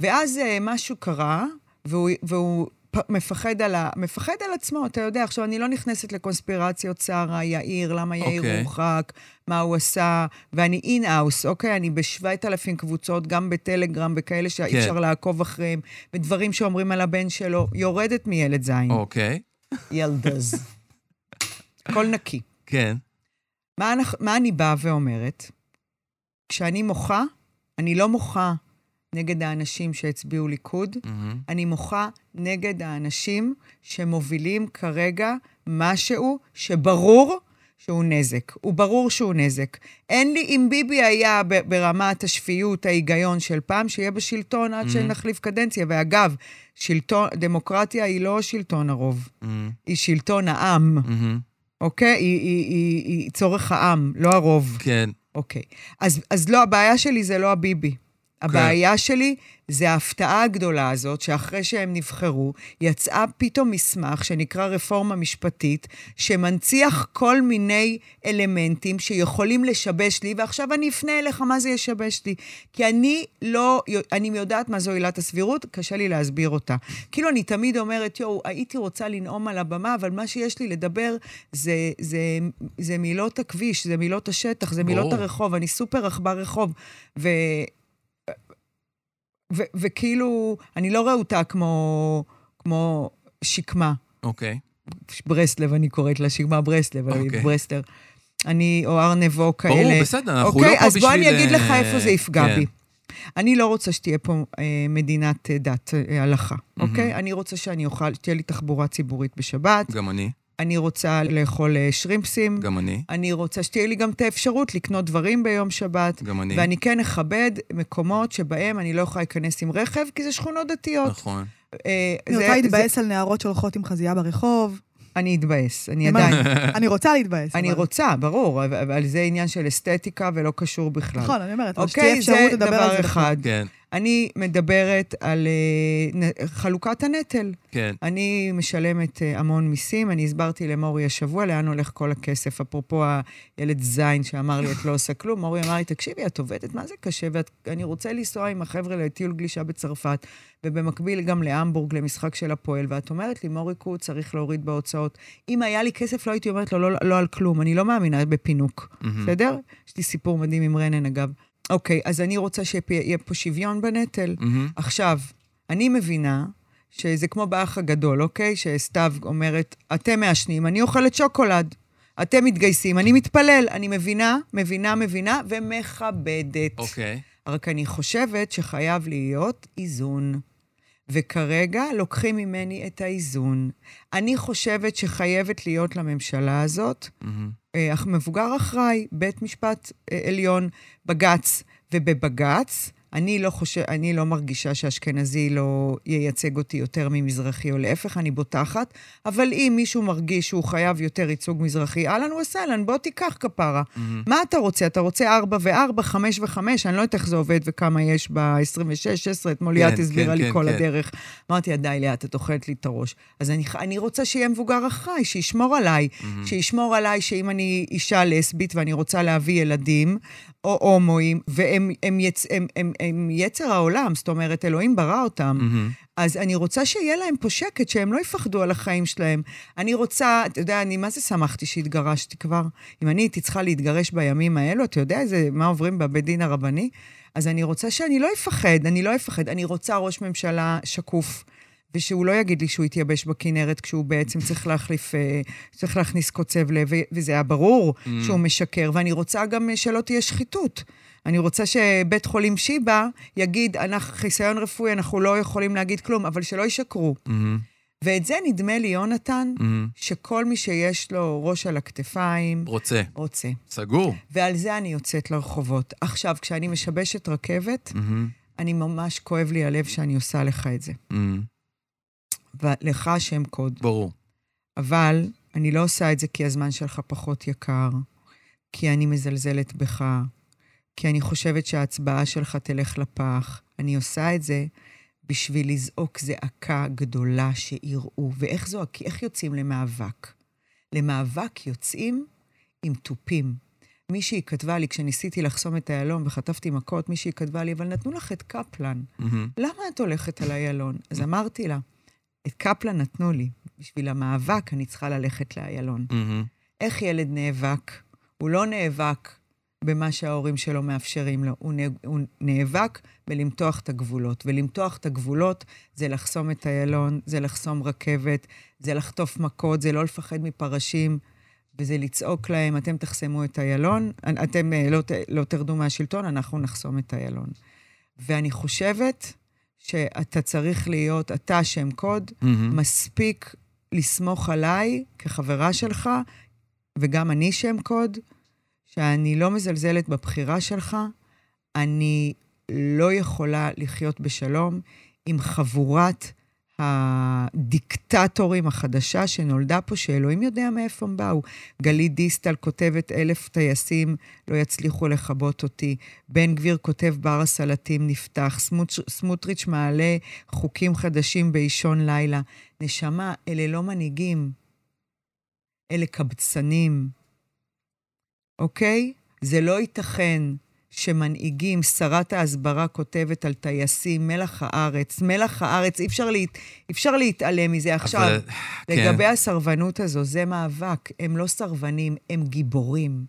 ואז אה, משהו קרה, והוא, והוא מפחד על, ה, מפחד על עצמו, אתה יודע. עכשיו, אני לא נכנסת לקונספירציות שרה, יאיר, למה יאיר אוקיי. הורחק, מה הוא עשה, ואני in-house, אוקיי? אני בשבעת אלפים קבוצות, גם בטלגרם, וכאלה שאי כן. אפשר לעקוב אחריהם, ודברים שאומרים על הבן שלו, יורדת מילד זין. אוקיי. ילדז. <laughs> הכל נקי. כן. מה, מה אני באה ואומרת? כשאני מוחה, אני לא מוחה נגד האנשים שהצביעו ליכוד, מהמם. אני מוחה נגד האנשים שמובילים כרגע משהו שברור שהוא נזק. הוא ברור שהוא נזק. אין לי, אם ביבי היה ברמת השפיות, ההיגיון של פעם, שיהיה בשלטון עד Mhm. שנחליף קדנציה. ואגב, שלטון, דמוקרטיה היא לא שלטון הרוב, מהמם. היא שלטון העם, מהמם. אוקיי? היא, היא, היא, היא צורך העם, לא הרוב. כן. אוקיי. אז, אז לא, הבעיה שלי זה לא הביבי. הבעיה שלי זה ההפתעה הגדולה הזאת, שאחרי שהם נבחרו, יצאה פתאום מסמך שנקרא רפורמה משפטית, שמנציח כל מיני אלמנטים שיכולים לשבש לי, ועכשיו אני אפנה אליך מה זה ישבש לי. כי אני לא, אני יודעת מה זו עילת הסבירות, קשה לי להסביר אותה. כאילו, אני תמיד אומרת, יואו, הייתי רוצה לנאום על הבמה, אבל מה שיש לי לדבר זה, זה, זה מילות הכביש, זה מילות השטח, זה מילות ברור. הרחוב, אני סופר עכבר רחוב. ו... ו- וכאילו, אני לא רהוטה כמו, כמו שקמה. אוקיי. ברסלב, אני קוראת לה שקמה ברסלב, אבל אוקיי. היא ברסלר. אני, או ארנבו כאלה. ברור, בסדר, אנחנו אוקיי, לא פה אז בוא בשביל, אני אגיד לך אה, איפה זה יפגע כן. בי. אני לא רוצה שתהיה פה אה, מדינת אה, דת, אה, הלכה. אוקיי? אני רוצה שאני אוכל, שתהיה לי תחבורה ציבורית בשבת, גם אני, אני רוצה לאכול אה, שרימפסים, גם אני, אני רוצה שתהיה לי גם את האפשרות לקנות דברים ביום שבת, גם אני. ואני כן אכבד מקומות שבהם אני לא יכולה להיכנס עם רכב, כי זה שכונות דתיות. נכון. אה, אני זה- רוצה זה- להתבאס על נערות שהולכות עם חזייה ברחוב. אני אתבאס, אני? עדיין... <laughs> אני רוצה להתבאס. אני אבל- רוצה, ברור, אבל- זה עניין של אסתטיקה ולא קשור בכלל. נכון, אני אומרת, אבל שתהיה אוקיי, אפשרות זה לדבר על דבר זה. בכלל. אחד. אני מדברת על נ- חלוקת הנטל. כן. אני משלמת אה, המון מיסים, אני הסברתי למורי השבוע לאן הולך כל הכסף. אפרופו הילד זין שאמר לי, את לא עושה כלום, מורי אמר לי, תקשיבי, את עובדת, מה זה קשה? ואני רוצה לנסוע עם החבר'ה לטיול גלישה בצרפת, ובמקביל גם להמבורג, למשחק של הפועל, ואת אומרת לי, מוריקו, צריך להוריד בהוצאות. אם היה לי כסף, לא הייתי אומרת לו, לא, לא על כלום. אני לא מאמינה בפינוק. בסדר? יש לי סיפור מדהים עם רנן, אגב. אוקיי, אז אני רוצה שיהיה פה שוויון בנטל. מהמם. עכשיו, אני מבינה שזה כמו באח הגדול, אוקיי? שסתיו אומרת, אתם מעשנים, אני אוכלת שוקולד. אתם מתגייסים, אני מתפלל. אני מבינה, מבינה, מבינה, ומכבדת. אוקיי. רק אני חושבת שחייב להיות איזון. וכרגע לוקחים ממני את האיזון. אני חושבת שחייבת להיות לממשלה הזאת מהמם. אה, מבוגר אחראי, בית משפט אה, עליון, בג"ץ, ובבג"ץ, אני לא חושב, אני לא מרגישה שאשכנזי לא ייצג אותי יותר ממזרחי, או להפך, אני בוטחת, אבל אם מישהו מרגיש שהוא חייב יותר ייצוג מזרחי, אהלן וסהלן, בוא תיקח כפרה. מהמם. מה אתה רוצה? אתה רוצה 4 ו-4, 5 ו-5, אני לא יודעת איך זה עובד וכמה יש ב-26, 16, אתמול כן, ליאת הסבירה כן, לי כן, כל כן. הדרך. אמרתי לה, די, ליאת, את אוכלת לי את הראש. אז אני, אני רוצה שיהיה מבוגר אחראי, שישמור עליי, מהמם. שישמור עליי שאם אני אישה לסבית ואני רוצה להביא ילדים, או הומואים, והם הם יצ, הם, הם, הם יצר העולם, זאת אומרת, אלוהים ברא אותם. מהמם. אז אני רוצה שיהיה להם פה שקט, שהם לא יפחדו על החיים שלהם. אני רוצה, אתה יודע, אני מה זה שמחתי שהתגרשתי כבר? אם אני הייתי צריכה להתגרש בימים האלו, אתה יודע איזה, מה עוברים בבית דין הרבני? אז אני רוצה שאני לא אפחד, אני לא אפחד. אני רוצה ראש ממשלה שקוף, ושהוא לא יגיד לי שהוא התייבש בכנרת כשהוא בעצם צריך להחליף, אה, צריך להכניס קוצב לב, וזה היה ברור Mm. שהוא משקר, ואני רוצה גם שלא תהיה שחיתות. אני רוצה שבית חולים שיבא יגיד, אנחנו, חיסיון רפואי, אנחנו לא יכולים להגיד כלום, אבל שלא ישקרו. מהמם. ואת זה נדמה לי, יונתן, מהמם. שכל מי שיש לו ראש על הכתפיים רוצה. רוצה. סגור. ועל זה אני יוצאת לרחובות. עכשיו, כשאני משבשת רכבת, מהמם. אני ממש כואב לי הלב שאני עושה לך את זה. מהמם. ולך השם קוד. ברור. אבל אני לא עושה את זה כי הזמן שלך פחות יקר, כי אני מזלזלת בך, כי אני חושבת שההצבעה שלך תלך לפח. אני עושה את זה בשביל לזעוק זעקה גדולה שיראו. ואיך זועק, איך יוצאים למאבק? למאבק יוצאים עם תופים. מישהי כתבה לי, כשניסיתי לחסום את איילון וחטפתי מכות, מישהי כתבה לי, אבל נתנו לך את קפלן. מהמם. למה את הולכת על איילון? אז אמרתי לה, את קפלן נתנו לי. בשביל המאבק אני צריכה ללכת לאיילון. מהמם. איך ילד נאבק? הוא לא נאבק במה שההורים שלו מאפשרים לו, הוא, נא, הוא נאבק בלמתוח את הגבולות. ולמתוח את הגבולות זה לחסום את איילון, זה לחסום רכבת, זה לחטוף מכות, זה לא לפחד מפרשים. וזה לצעוק להם, אתם תחסמו את איילון, אתם אה, לא, לא תרדו מהשלטון, אנחנו נחסום את איילון. ואני חושבת שאתה צריך להיות, אתה שם קוד, מהמם. מספיק לסמוך עליי כחברה שלך, וגם אני שם קוד, שאני לא מזלזלת בבחירה שלך, אני לא יכולה לחיות בשלום עם חבורת הדיקטטורים החדשה שנולדה פה, שאלוהים יודע מאיפה הם באו. גלית דיסטל כותבת, אלף טייסים לא יצליחו לכבות אותי. בן גביר כותב, בר הסלטים נפתח. סמוט, סמוטריץ' מעלה חוקים חדשים באישון לילה. נשמה, אלה לא מנהיגים, אלה קבצנים, אוקיי? זה לא ייתכן שמנהיגים, שרת ההסברה כותבת על טייסים, מלח הארץ, מלח הארץ, אי אפשר, להת, אפשר להתעלם מזה. עכשיו, אבל- כן. לגבי הסרבנות הזו, זה מאבק. הם לא סרבנים, הם גיבורים.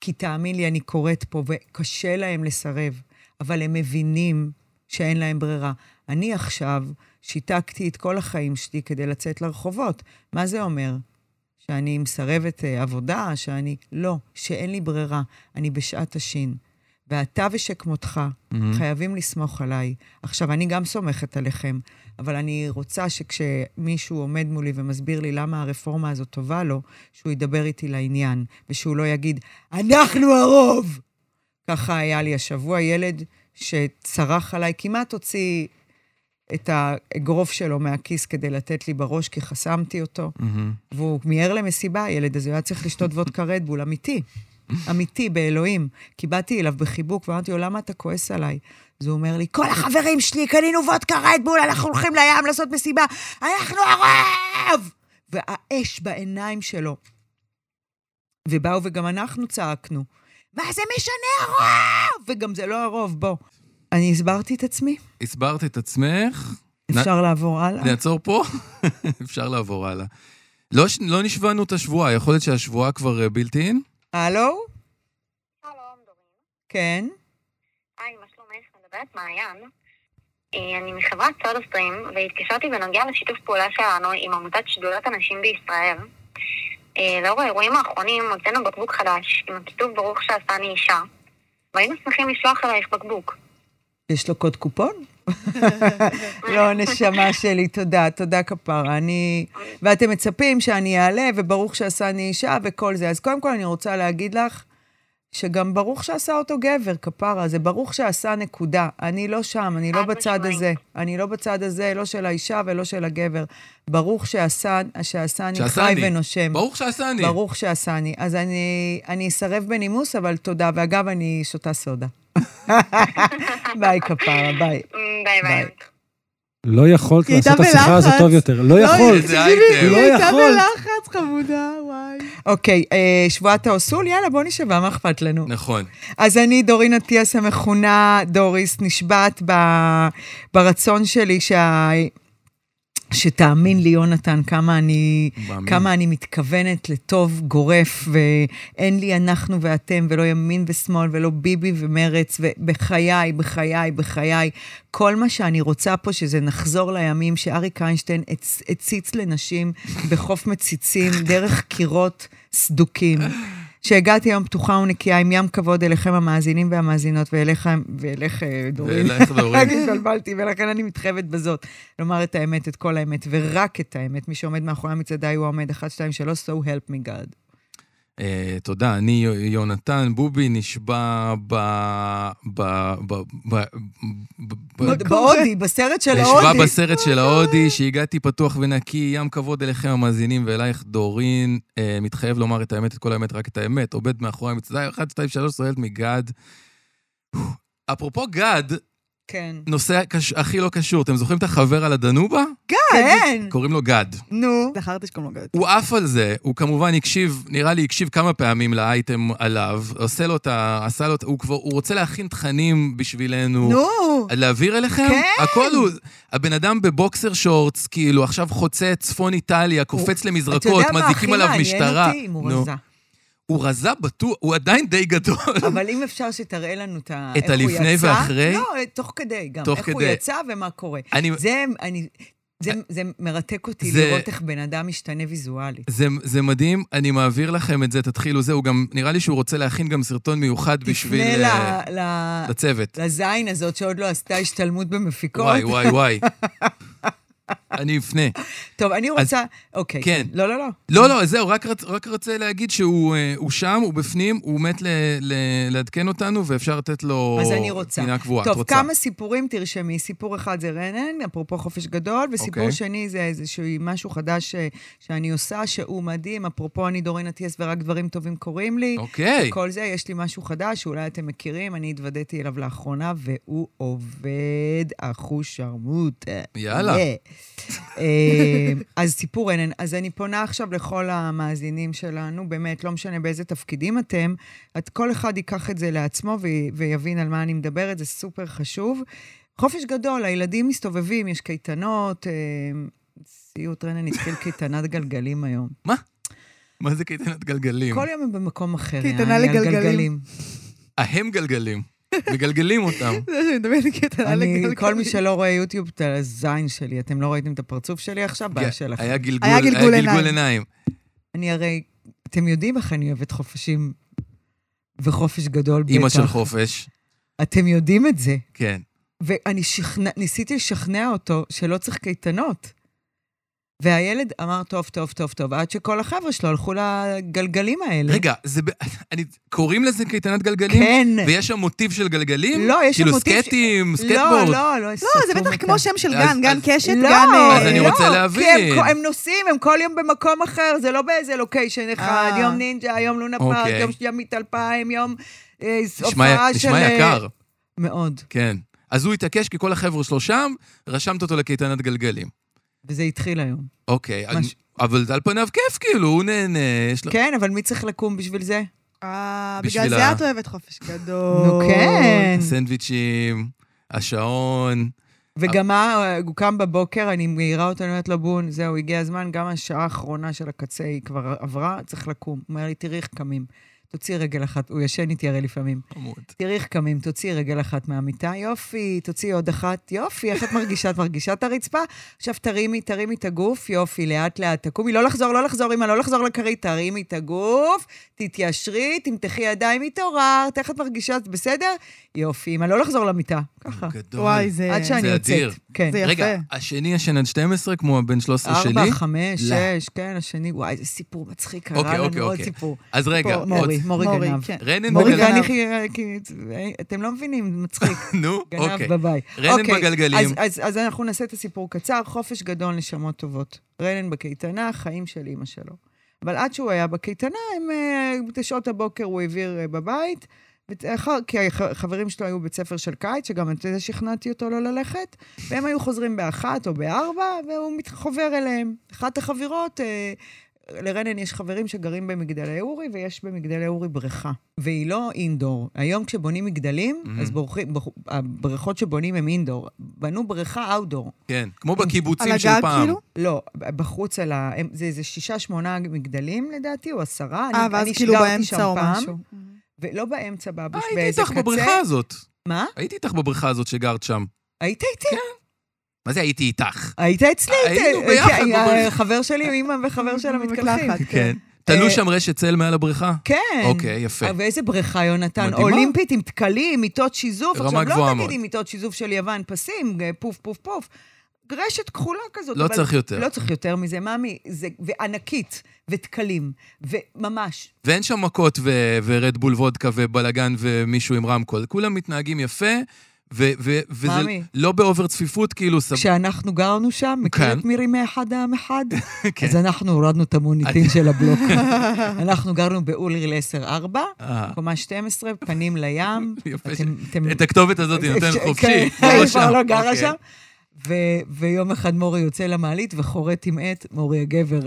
כי תאמין לי, אני קוראת פה, וקשה להם לסרב, אבל הם מבינים שאין להם ברירה. אני עכשיו שיתקתי את כל החיים שלי כדי לצאת לרחובות. מה זה אומר? שאני מסרבת אה, עבודה, שאני... לא, שאין לי ברירה. אני בשעת השין. ואתה ושכמותך מהמם. חייבים לסמוך עליי. עכשיו, אני גם סומכת עליכם, אבל אני רוצה שכשמישהו עומד מולי ומסביר לי למה הרפורמה הזאת טובה לו, שהוא ידבר איתי לעניין, ושהוא לא יגיד, אנחנו הרוב! ככה היה לי השבוע ילד שצרח עליי, כמעט הוציא את האגרוף שלו מהכיס כדי לתת לי בראש, כי חסמתי אותו. מהמם. והוא מיהר למסיבה, הילד הזה, הוא היה צריך לשתות וודקה רדבול, אמיתי. אמיתי, באלוהים. כי באתי אליו בחיבוק ואמרתי לו, למה אתה כועס עליי? אז הוא אומר לי, כל החברים שלי קנינו וודקה רדבול, אנחנו הולכים לים לעשות מסיבה, אנחנו הרוב! והאש בעיניים שלו. ובאו וגם אנחנו צעקנו, מה זה משנה הרוב? וגם זה לא הרוב, בוא. אני הסברתי את עצמי? הסברת את עצמך, אפשר לעבור הלאה? נעצור פה? <laughs> אפשר לעבור הלאה. לא, לא נשבענו את השבועה, יכול להיות שהשבועה כבר בילט אין? הלו? שלום, דורין. כן? היי, מה שלומך? מדברת מעיין. אה, אני מחברת סודה סטרים, והתקשרתי בנוגע לשיתוף פעולה שלנו עם עמותת שדולת הנשים בישראל. אה, לאור האירועים האחרונים הוצאנו בקבוק חדש, עם הכיתוב ברוך שעשני אישה, והיינו שמחים לשלוח אלייך בקבוק. יש לו קוד קופון? <laughs> לא, נשמה שלי, תודה, תודה כפרה. אני... ואתם מצפים שאני אעלה, וברוך שעשני אישה וכל זה. אז קודם כל אני רוצה להגיד לך שגם ברוך שעשה אותו גבר, כפרה. זה ברוך שעשה נקודה. אני לא שם, אני לא בצד משמעית. הזה. אני לא בצד הזה, לא של האישה ולא של הגבר. ברוך שעשה, שעשני חי. ונושם. ברוך שעשני. ברוך שעשני. אז אני, אני אסרב בנימוס, אבל תודה. ואגב, אני שותה סודה. <laughs> ביי, כפרה, ביי. ביי ביי. לא יכולת לעשות את השיחה הזאת. טוב יותר. לא יכולת. איזה תקשיבי, אייטם. לא היא הייתה יכולת. בלחץ, חמודה, וואי. אוקיי, אה, שבועת האוסול? יאללה, בוא נשבע, מה אכפת לנו? נכון. אז אני, דורין אטיאס המכונה דוריס, נשבעת ברצון שלי שה... שתאמין לי, יונתן, כמה אני, מאמין. כמה אני מתכוונת לטוב גורף, ואין לי אנחנו ואתם, ולא ימין ושמאל, ולא ביבי ומרץ, ובחיי, בחיי, בחיי. כל מה שאני רוצה פה, שזה נחזור לימים שאריק איינשטיין הצ- הציץ לנשים בחוף מציצים, דרך קירות סדוקים. שהגעתי היום פתוחה ונקייה עם ים כבוד אליכם המאזינים והמאזינות, ואליך, ואליך, אה, דורין. ואליך, דורין. רק התבלבלתי, ולכן אני מתחייבת בזאת לומר את האמת, את כל האמת, ורק את האמת. מי שעומד מאחורי המצעדה הוא העומד 1, 2, 3, so help me God. אה, תודה, אני יונתן בובי נשבע ב... ב... ב... ב... ב... בהודי, בסרט של נשבע ההודי. בסרט של ההודי, שהגעתי פתוח ונקי, ים כבוד אליכם המאזינים ואלייך דורין, אה, מתחייב לומר את האמת, את כל האמת, רק את האמת, עובד מאחורי המצדה, 1, 2, 3, סועלת מגד. אפרופו גד, כן. נושא קש... הכי לא קשור, אתם זוכרים את החבר על הדנובה? כן. קוראים לו גד. נו. זכרתי שקוראים לו גד. הוא עף על זה, הוא כמובן הקשיב, נראה לי הקשיב כמה פעמים לאייטם עליו, עושה לו את ה... עשה לו את... הוא כבר, הוא רוצה להכין תכנים בשבילנו. נו. להעביר אליכם? כן. הכל הוא... הבן אדם בבוקסר שורטס, כאילו, עכשיו חוצה צפון איטליה, קופץ אתה למזרקות, יודע מה הכי עליו מעניין משטרה. אותי? אם הוא. רזה. הוא רזה בטוח, הוא עדיין די גדול. אבל אם אפשר שתראה לנו את ה... את הוא הלפני. ואחרי? לא, תוך כדי גם. תוך איך הוא כדי. יצא ומה קורה. אני... זה, אני... זה, זה מרתק אותי זה- לראות איך בן אדם משתנה ויזואלית. זה, זה מדהים, אני מעביר לכם את זה, תתחילו זה. הוא גם, נראה לי שהוא רוצה להכין גם סרטון מיוחד בשביל... תפנה אה, ל- ל- לצוות. לזין הזאת שעוד לא עשתה השתלמות במפיקות. וואי, וואי, וואי. <laughs> אני אפנה. טוב, אני רוצה... אוקיי. כן. לא, לא, לא. לא, לא, זהו, רק, רוצה להגיד שהוא אה, שם, הוא בפנים, הוא מת ל, ל, לעדכן אותנו, ואפשר לתת לו אז אני רוצה. פינה קבועה. את טוב, רוצה. כמה סיפורים תרשמי. סיפור אחד זה רנן, אפרופו חופש גדול, וסיפור אוקיי. שני זה איזשהו משהו חדש ש- שאני עושה, שהוא מדהים. אפרופו אני דורין אטיאס ורק דברים טובים קורים לי. אוקיי. כל זה, יש לי משהו חדש שאולי אתם מכירים, אני התוודעתי אליו לאחרונה, והוא עובד אחוש שרמוט. יאללה. אה, אז סיפור רנן. אז אני פונה עכשיו לכל המאזינים שלנו, באמת, לא משנה באיזה תפקידים אתם, את, כל אחד ייקח את זה לעצמו ו- ויבין על מה אני מדברת, זה סופר חשוב. חופש גדול, הילדים מסתובבים, יש קייטנות, אה, סיוט רנן התחיל קייטנת גלגלים היום. מה זה קייטנת גלגלים? כל יום הם במקום אחר, קייטנה על לגלגלים. גלגלים. ההם גלגלים. מגלגלים אותם. כל מי שלא רואה יוטיוב, את הזין שלי, אתם לא ראיתם את הפרצוף שלי עכשיו? בעיה שלכם. היה גלגול, עיניים. אני הרי, אתם יודעים איך אני אוהבת חופשים וחופש גדול בטח. אימא של חופש. אתם יודעים את זה. כן. ואני ניסיתי לשכנע אותו שלא צריך קייטנות. והילד אמר, טוב, טוב, טוב, טוב, עד שכל החבר'ה שלו הלכו לגלגלים האלה. רגע, זה... ב- אני... קוראים לזה קייטנת גלגלים? כן. ויש שם מוטיב של גלגלים? לא, יש שם כאילו מוטיב ש- סקייטים, לא, סקייטבורד? לא, לא, לא, זה בטח כמו שם של אז- גן, גן אז- קשת, לא, גן... אה, אז אני לא, רוצה כי להבין. הם, הם נוסעים, הם כל יום במקום אחר, זה לא באיזה location אחד, אה. יום נינג'ה, יום לונה פארק, אוקיי. יום ימית אלפיים, יום אה, נשמע הופעה של... נשמע יקר. מאוד. כן. אז הוא התעקש, כי כל החבר'ה שלו שם, רשמת אותו לקייטנת גלגלים. וזה התחיל היום. אוקיי, מש- אני- אבל על פניו כיף, כאילו, הוא נהנה, יש לו... כן, אבל מי צריך לקום בשביל זה? אה, בשביל בגלל ה- זה את אוהבת חופש גדול. נו, כן. סנדוויצ'ים, השעון. וגם מה, הוא קם בבוקר, אני מעירה אותו, אני אומרת לו, בון, זהו, הגיע הזמן, גם השעה האחרונה של הקצה היא כבר עברה, צריך לקום. הוא אומר לי, תראי איך קמים. תוציא רגל אחת, הוא ישן איתי הרי לפעמים. חמוד. תראי איך קמים, תוציאי רגל אחת מהמיטה, יופי, תוציאי עוד אחת, יופי, איך את מרגישה? את מרגישה את הרצפה? עכשיו תרימי, תרימי את הגוף, יופי, לאט לאט תקומי, לא לחזור, לא לחזור, אמא, לא לחזור לכרית, תרימי את הגוף, תתיישרי, תמתחי ידיים, התעוררת, איך את מרגישה? את בסדר? יופי, אמא, לא לחזור למיטה, ככה. גדול. וואי, זה... עד שאני זה יוצאת. אדיר. כן. זה יפה. רגע, השני ישן עד 12, כמו הבן 13 שלי? ארבע, חמש, לא. שש, כן, השני, וואי, איזה סיפור מצחיק, קרה אוקיי, לנו אוקיי, עוד אוקיי. סיפור. אז רגע, עוד... מורי, גנב. כן. רנן מורי כי- אתם לא מבינים, מצחיק. <laughs> נו, גנב אוקיי. בבית. רנן אוקיי, בגלגלים. אז, אז, אז אנחנו נעשה את הסיפור קצר, חופש גדול, נשמות טובות. רנן בקייטנה, חיים של אימא שלו. אבל עד שהוא היה בקייטנה, הם, אה, בשעות הבוקר הוא העביר אה, בבית, ואחר, כי החברים שלו היו בית ספר של קיץ, שגם את זה שכנעתי אותו לא ללכת, והם היו חוזרים באחת או בארבע, והוא חובר אליהם. אחת החבירות, אה, לרנן יש חברים שגרים במגדלי אורי, ויש במגדלי אורי בריכה. והיא לא אינדור. היום כשבונים מגדלים, מהמם. אז בורחים, בח- הבריכות שבונים הם אינדור. בנו בריכה אאוטדור. כן, כמו על בקיבוצים של הגג, פעם. כאילו? לא, בחוץ על ה... הם- זה איזה שישה, שמונה מגדלים לדעתי, או עשרה. אה, אני- ואז אני כאילו באמצע או פעם, משהו. ולא באמצע, בבוש, הייתי באיזה איתך קצה. בבריכה הזאת. מה? הייתי איתך בבריכה הזאת שגרת שם. היית איתי? מה זה הייתי איתך? היית אצלי? היינו ת- ביחד כן, בבריכה. חבר שלי, אימא וחבר שלה מתקלחים. מקלחת, כן. תלו אה, שם רשת צל מעל הבריכה? כן. אוקיי, יפה. ואיזה בריכה, יונתן? מדהימה. אולימפית עם תקלים, מיטות שיזוף. רמה עכשיו, גבוהה לא מאוד. תגידי מיטות שיזוף של יוון, פסים, פוף, פוף, פוף. רשת כחולה כזאת. לא צריך יותר. לא צריך יותר מזה, ממי. זה, וענקית, ותקלים, וממש. ואין שם מכות ורדבול וודקה ובלאגן ומישהו עם רמקול. כולם מתנהגים יפה, ו- ו- וזה ממי. לא באובר צפיפות, כאילו... סב... כשאנחנו גרנו שם, מכיר את מירי מאחד העם אחד? <laughs> כן. אז אנחנו הורדנו את המוניטין של הבלוק. <laughs> אנחנו גרנו באולריל 10-4, אה, קומה 12, פנים לים. <laughs> יפה. אתם- אתם- את הכתובת הזאת היא נותנת אפשר- חופשי. כן, היא כבר שם. לא גרה אוקיי. שם. ו- ויום אחד מורי יוצא למעלית וחורט עם עט, מורי הגבר,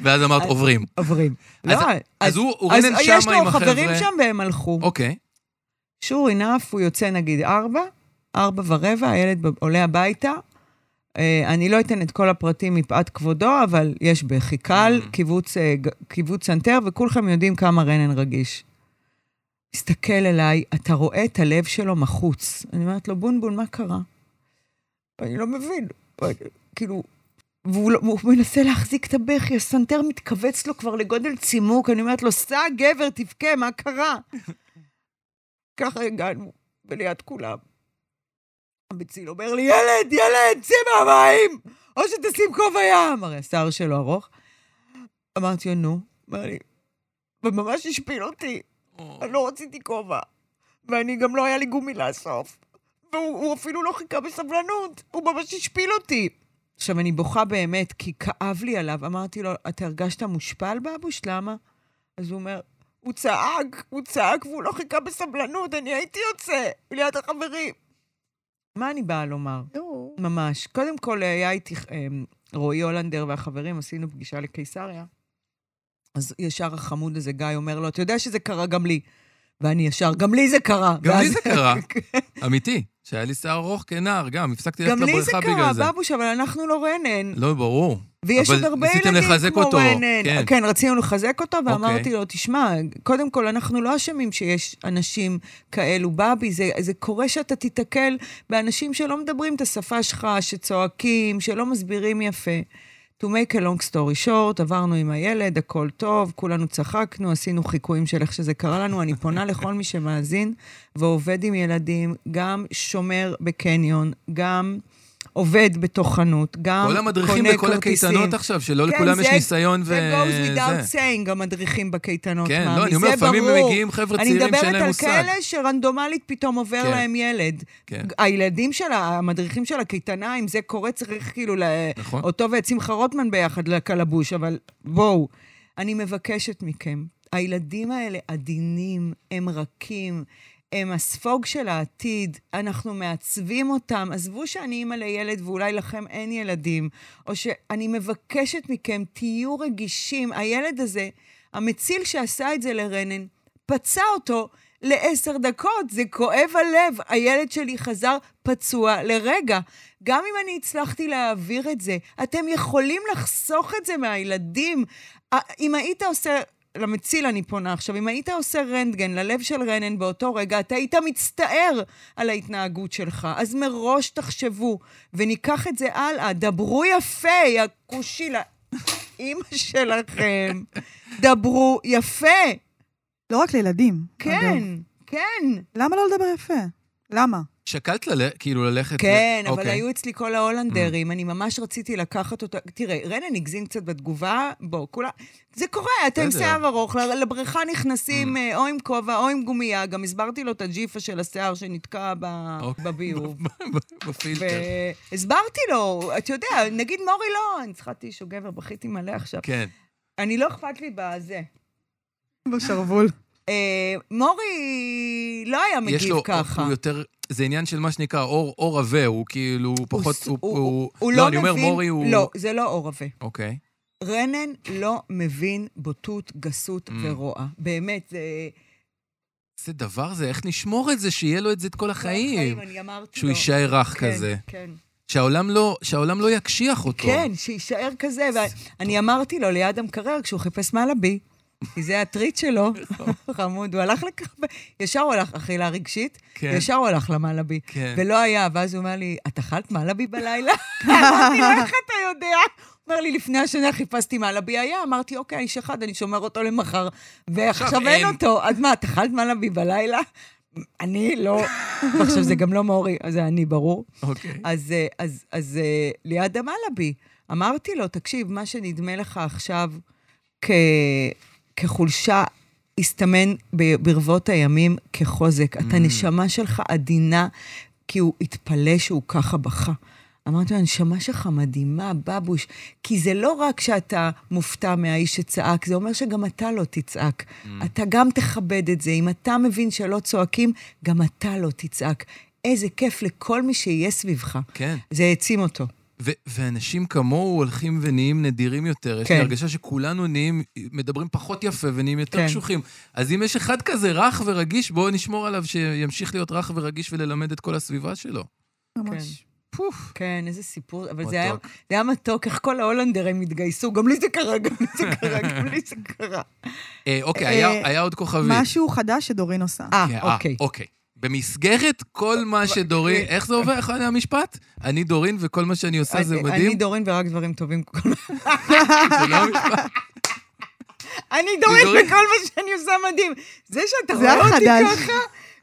ואז אמרת, עוברים. עוברים. אז- לא, אז הוא הוא אז רנן יש שמה עם לו חברים החבר'ה. שם והם הלכו. אוקיי. Sure enough, הוא יוצא נגיד ארבע, ארבע ורבע, הילד עולה הביתה. אה, אני לא אתן את כל הפרטים מפאת כבודו, אבל יש בכי קל, ממ. קיבוץ, אה, קיבוץ סנטר, וכולכם יודעים כמה רנן רגיש. מסתכל אליי, אתה רואה את הלב שלו מחוץ. אני אומרת לו, בונבון, מה קרה? ואני לא מבין. כאילו, והוא, לא- והוא מנסה להחזיק את הבכי, הסנטר מתכווץ לו כבר לגודל צימוק, אני אומרת לו, סע גבר, תבכה, מה קרה? ככה הגענו, וליד כולם. המציל אומר לי, ילד, ילד, צא מהמים! או שתשים כובע ים! הרי השיער שלו ארוך. אמרתי לו, נו. אמר לי, וממש השפיל אותי, אני לא רציתי כובע. ואני גם לא היה לי גומי לאסוף. והוא הוא אפילו לא חיכה בסבלנות, הוא ממש השפיל אותי. עכשיו, אני בוכה באמת, כי כאב לי עליו. אמרתי לו, אתה הרגשת מושפל, בבוש? למה? אז הוא אומר, הוא צעק, הוא צעק והוא לא חיכה בסבלנות, אני הייתי יוצא ליד החברים. מה אני באה לומר? נו. ממש. קודם כל, היה איתי אה, רועי הולנדר והחברים, עשינו פגישה לקיסריה. אז ישר החמוד הזה, גיא, אומר לו, אתה יודע שזה קרה גם לי. ואני ישר, גם לי זה קרה. גם לי ואז- זה קרה. <laughs> אמיתי, שהיה לי שיער ארוך כנער, גם, הפסקתי ללכת גם לי זה לבריכה קרה, בגלל זה. בבוש, אבל אנחנו לא רנן. לא, ברור. ויש עוד הרבה ילדים כמו אותו, רנן. כן. כן, רצינו לחזק אותו, ואמרתי אוקיי. לו, תשמע, קודם כל, אנחנו לא אשמים שיש אנשים כאלו. בבי, זה, זה קורה שאתה תיתקל באנשים שלא מדברים את השפה שלך, שצועקים, שלא מסבירים יפה. To make a long story short, עברנו עם הילד, הכל טוב, כולנו צחקנו, עשינו חיקויים של איך שזה קרה לנו. אני פונה לכל מי שמאזין ועובד עם ילדים, גם שומר בקניון, גם עובד בתוך חנות, גם כל המדריכים קונה בכל כרטיסים. הקייטנות עכשיו, שלא כן, לכולם יש זה- ניסיון זה goes without saying, המדריכים בקייטנות, כן, מאמי, לא, אני אומר, זה לפעמים ברור. מגיעים חבר'ה אני צעירים שאין מדברת להם על מושג. כאלה שרנדומלית פתאום עובר כן. להם ילד. כן. הילדים של המדריכים של הקייטנה, אם זה קורה, צריך כאילו. נכון. אותו ואת שמחה רוטמן ביחד לקלבוש, אבל בואו, אני מבקשת מכם, הילדים האלה עדינים, הם רכים, הם הספוג של העתיד, אנחנו מעצבים אותם. עזבו שאני אימא לילד ואולי לכם אין ילדים, או שאני מבקשת מכם, תהיו רגישים. הילד הזה, המציל שעשה את זה לרנן, פצע אותו לעשר דקות, זה כואב הלב. הילד שלי חזר פצוע לרגע. גם אם אני הצלחתי להעביר את זה, אתם יכולים לחסוך את זה מהילדים. אם היית עושה... למציל אני פונה עכשיו, אם היית עושה רנטגן ללב של רנן באותו רגע, אתה היית מצטער על ההתנהגות שלך. אז מראש תחשבו, וניקח את זה הלאה. דברו יפה, יא כושי לאימא <laughs> שלכם. דברו יפה. לא רק לילדים. אגב. כן, כן. למה לא לדבר יפה? למה? שקלת ל- כאילו ללכת... ל- כן, אבל אוקיי. היו אצלי כל ההולנדרים, אני ממש רציתי לקחת אותה. תראה, רנן הגזים קצת בתגובה, בוא, כולה... זה קורה, אתה עם. שיער ארוך, ל- לבריכה נכנסים אה, או עם כובע או עם גומייה, גם הסברתי לו את הג'יפה של השיער שנתקע ב- אוקיי. בביוב. <laughs> בפילטר. והסברתי לו, אתה יודע, נגיד מורי לא, אני צריכה טישו גבר, בכיתי מלא עכשיו. כן. אני לא אכפת לי בזה. בשרוול. אה, מורי לא היה יש מגיב לו, ככה. הוא יותר, זה עניין של מה שנקרא אור אור עבה, הוא כאילו הוא פחות, ס- הוא... הוא- הוא- הוא לא, לא אני אומר, מבין- מורי הוא... לא, זה לא אור עבה. אוקיי. רנן לא מבין בוטות, גסות Mm. ורוע. באמת, זה... איזה דבר זה, איך נשמור את זה, שיהיה לו את זה את כל החיים. אני אמרתי שהוא לו. יישאר רך כן, כזה. כן. שהעולם לא, שהעולם לא יקשיח אותו. כן, שיישאר כזה. ואני אמרתי לו ליד המקרר, כשהוא חיפש מלאבי, כי זה הטריט שלו, חמוד, הוא הלך לכך, ישר הוא הלך, אכילה רגשית, כן. ישר הוא הלך למלאבי. כן. ולא היה, ואז הוא אומר לי, את אכלת מלאבי בלילה? <laughs> אמרתי לו, איך אתה יודע? אומר לי, לפני השנה חיפשתי מלאבי היה, אמרתי, אוקיי, איש אחד, אני שומר אותו למחר, ועכשיו עכשיו אין. אותו. אז מה, את אכלת מלאבי בלילה? אני לא. ועכשיו זה גם לא מורי, אז זה אני, ברור. אוקיי. אז, אה, אז, אז אה, ליד המלאבי, אמרתי לו, תקשיב, מה שנדמה לך עכשיו כ, כחולשה, הסתמן ברבות הימים כחוזק. אתה נשמה שלך עדינה, כי הוא התפלא שהוא ככה בכה. אמרתי לו, הנשמה שלך מדהימה, בבוש, כי זה לא רק שאתה מופתע מהאיש שצעק, זה אומר שגם אתה לא תצעק. אתה גם תכבד את זה. אם אתה מבין שלא צועקים, גם אתה לא תצעק. איזה כיף לכל מי שיהיה סביבך. כן. זה העצים אותו. ו- ואנשים כמוהו הולכים ונהיים נדירים יותר. יש כן. לי הרגשה שכולנו נהיים, מדברים פחות יפה ונהיים יותר כן. קשוחים. אז אם יש אחד כזה רך ורגיש, בואו נשמור עליו שימשיך להיות רך ורגיש וללמד את כל הסביבה שלו. ממש. פוף. כן, איזה סיפור, אבל. זה היה, זה היה מתוק, איך כל ההולנדרים התגייסו, גם לי זה קרה, גם לי זה קרה, גם לי זה קרה. אה, אוקיי, אה, היה, היה עוד כוכבית. משהו חדש שדורין עושה. אה, כן, אה, אוקיי. במסגרת כל מה שדורין... איך זה עובר? איך היה המשפט? אני דורין וכל מה שאני עושה זה אני- מדהים? אני דורין ורק דברים טובים. <laughs> זה לא המשפט? אני דורין. וכל מה שאני עושה מדהים. זה שאתה רואה אותי. ככה...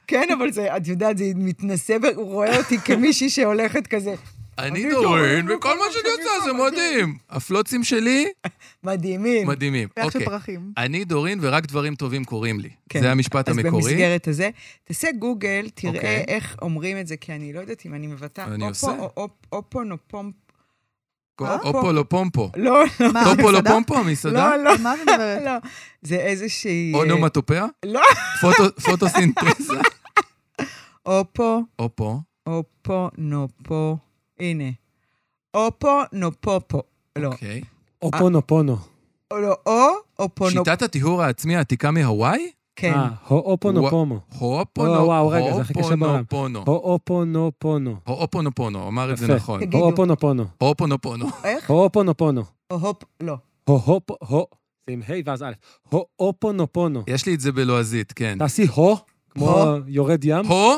כן, אבל זה, את יודעת, זה מתנשא, הוא רואה אותי כמישהי שהולכת כזה, אני אני דורין וכל מה שאני עושה זה מדהים. הפלוצים שלי <laughs> מדהימים. מדהימים. ריח של אוקיי. פרחים. אני דורין ורק דברים טובים קורים לי. כן. זה המשפט אז המקורי. במסגרת הזה, תעשה גוגל, תראה אוקיי. איך אומרים את זה, כי אני לא יודעת אם אני מבטאה. אני אופו עושה. או- אופ- אופונופום. אופו לא פומפו. לא, לא, מה, טופו לא המסעדה? לא, לא, מה את מדברת? לא. זה איזושהי... אונומטופיה? לא. פוטו- פוטוסינתזה? <laughs> אופו, אופו. אופונופו. הנה. אופונופופו. לא. אוקיי. אופונופונו. או לא, או אופונופו. שיטת הטיהור העצמי העתיקה מהוואי? כן. אה, הואופונופומו. הופונו, וואו, וואו, רגע, זה הכי קשה בעולם. הואופונופונו. הופונופונו, אמר את זה. נכון. הואופונופונו. הופונופונו. איך? הואופונופונו. או הופ, לא. הופ, הו, זה עם ה' ואז א', הואופונופונו. יש לי את זה בלועזית, כן. תעשי הו, כמו. יורד ים. הו?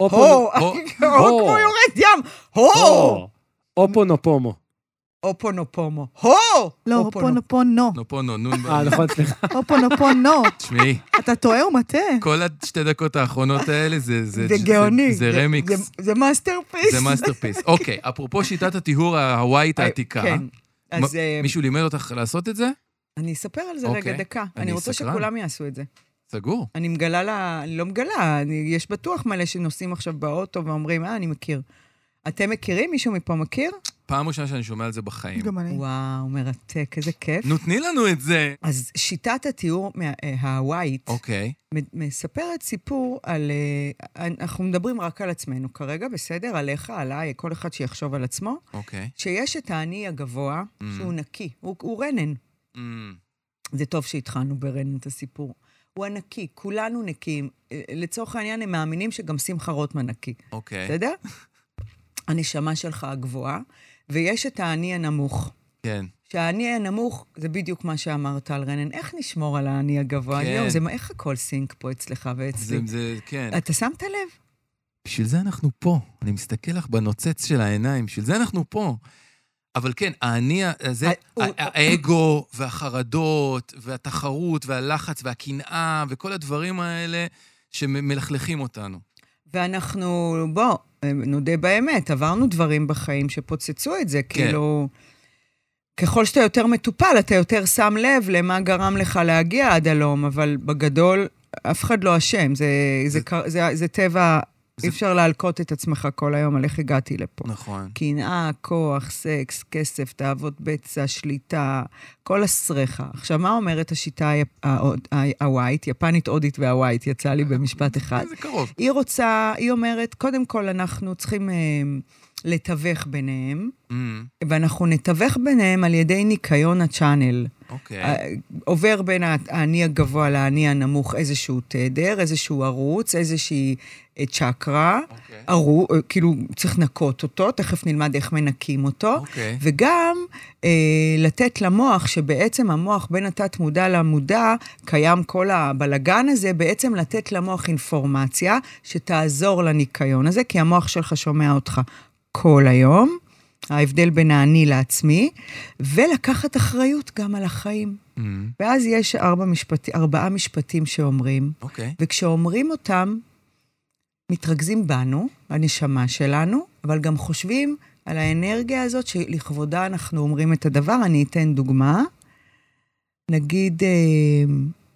אופונו- הו, הו. הו, <laughs> כמו יורד ים. הו! אופונופומו. אופונופומו. הו! לא, אופונו. הופונופונו. נופונו, נון. אה, נכון, סליחה. הופונופונו. תשמעי, אתה טועה ומטעה. כל השתי דקות האחרונות האלה זה... זה גאוני. זה רמיקס. זה- masterpiece. זה masterpiece. אוקיי, אפרופו שיטת הטיהור ההוואית העתיקה, כן. אז אה, מישהו לימד אותך לעשות את זה? אני אספר על זה אוקיי. רגע דקה. אני רוצה. שכולם יעשו את זה. סגור. אני מגלה לה, אני לא מגלה, אני, יש בטוח מלא שנוסעים עכשיו באוטו ואומרים, אה, אני מכיר. אתם מכירים? מישהו מפה מכיר? פעם ראשונה שאני שומע על זה בחיים. גם אני. וואו, מרתק, איזה כיף. נו, תני לנו את זה. אז שיטת הטיהור ה- אה, הוואית אוקיי. מספרת סיפור על... אה, אנחנו מדברים רק על עצמנו כרגע, בסדר? עליך, עליי, כל אחד שיחשוב על עצמו. אוקיי. שיש את האני הגבוה, Mm. שהוא נקי, הוא, הוא רנן. Mm, זה טוב שהתחלנו ברנן את הסיפור. הוא הנקי, כולנו נקיים. אה, לצורך העניין, הם מאמינים שגם שמחה רוטמן נקי. אוקיי. בסדר? הנשמה שלך הגבוהה, ויש את האני הנמוך. כן. שהאני הנמוך, זה בדיוק מה שאמרת על רנן. איך נשמור על האני הגבוה? כן. יואו, זה מה, איך הכל סינק פה אצלך ואצלי? זה, זה, כן. אתה שמת לב? בשביל זה אנחנו פה. אני מסתכל לך בנוצץ של העיניים, בשביל זה אנחנו פה. אבל כן, האני הזה, האגו והחרדות והתחרות והלחץ והקנאה וכל הדברים האלה שמלכלכים אותנו. ואנחנו, בוא, נודה באמת, עברנו דברים בחיים שפוצצו את זה, כן. כאילו... ככל שאתה יותר מטופל, אתה יותר שם לב למה גרם לך להגיע עד הלום, אבל בגדול, אף אחד לא אשם. זה, זה, זה- זה, זה, זה טבע, זה- אי אפשר להלקות את עצמך כל היום על איך הגעתי לפה. נכון. קנאה, כוח, סקס, כסף, תאוות בצע, שליטה, כל הסרחה. עכשיו, מה אומרת השיטה הווייט, יפנית, הודית והווייט, יצא לי במשפט <laughs> אחד. זה קרוב. היא רוצה, היא אומרת, קודם כל אנחנו צריכים אה, לתווך ביניהם, Mm, ואנחנו נתווך ביניהם על ידי ניקיון הצ'אנל. אוקיי. אה, עובר בין האני הגבוה לאני הנמוך איזשהו תדר, איזשהו ערוץ, איזושהי אה, צ'קרה. אוקיי. ערו, אה, כאילו, צריך לנקות אותו, תכף נלמד איך מנקים אותו. אוקיי. וגם אה, לתת למוח, שבעצם המוח בין התת-מודע למודע, קיים כל הבלגן הזה, בעצם לתת למוח אינפורמציה שתעזור לניקיון הזה, כי המוח שלך שומע אותך כל היום, ההבדל בין האני לעצמי, ולקחת אחריות גם על החיים. Mm, ואז יש ארבע משפט, ארבעה משפטים שאומרים, אוקיי. וכשאומרים אותם, מתרכזים בנו, הנשמה שלנו, אבל גם חושבים על האנרגיה הזאת שלכבודה אנחנו אומרים את הדבר. אני אתן דוגמה. נגיד אה,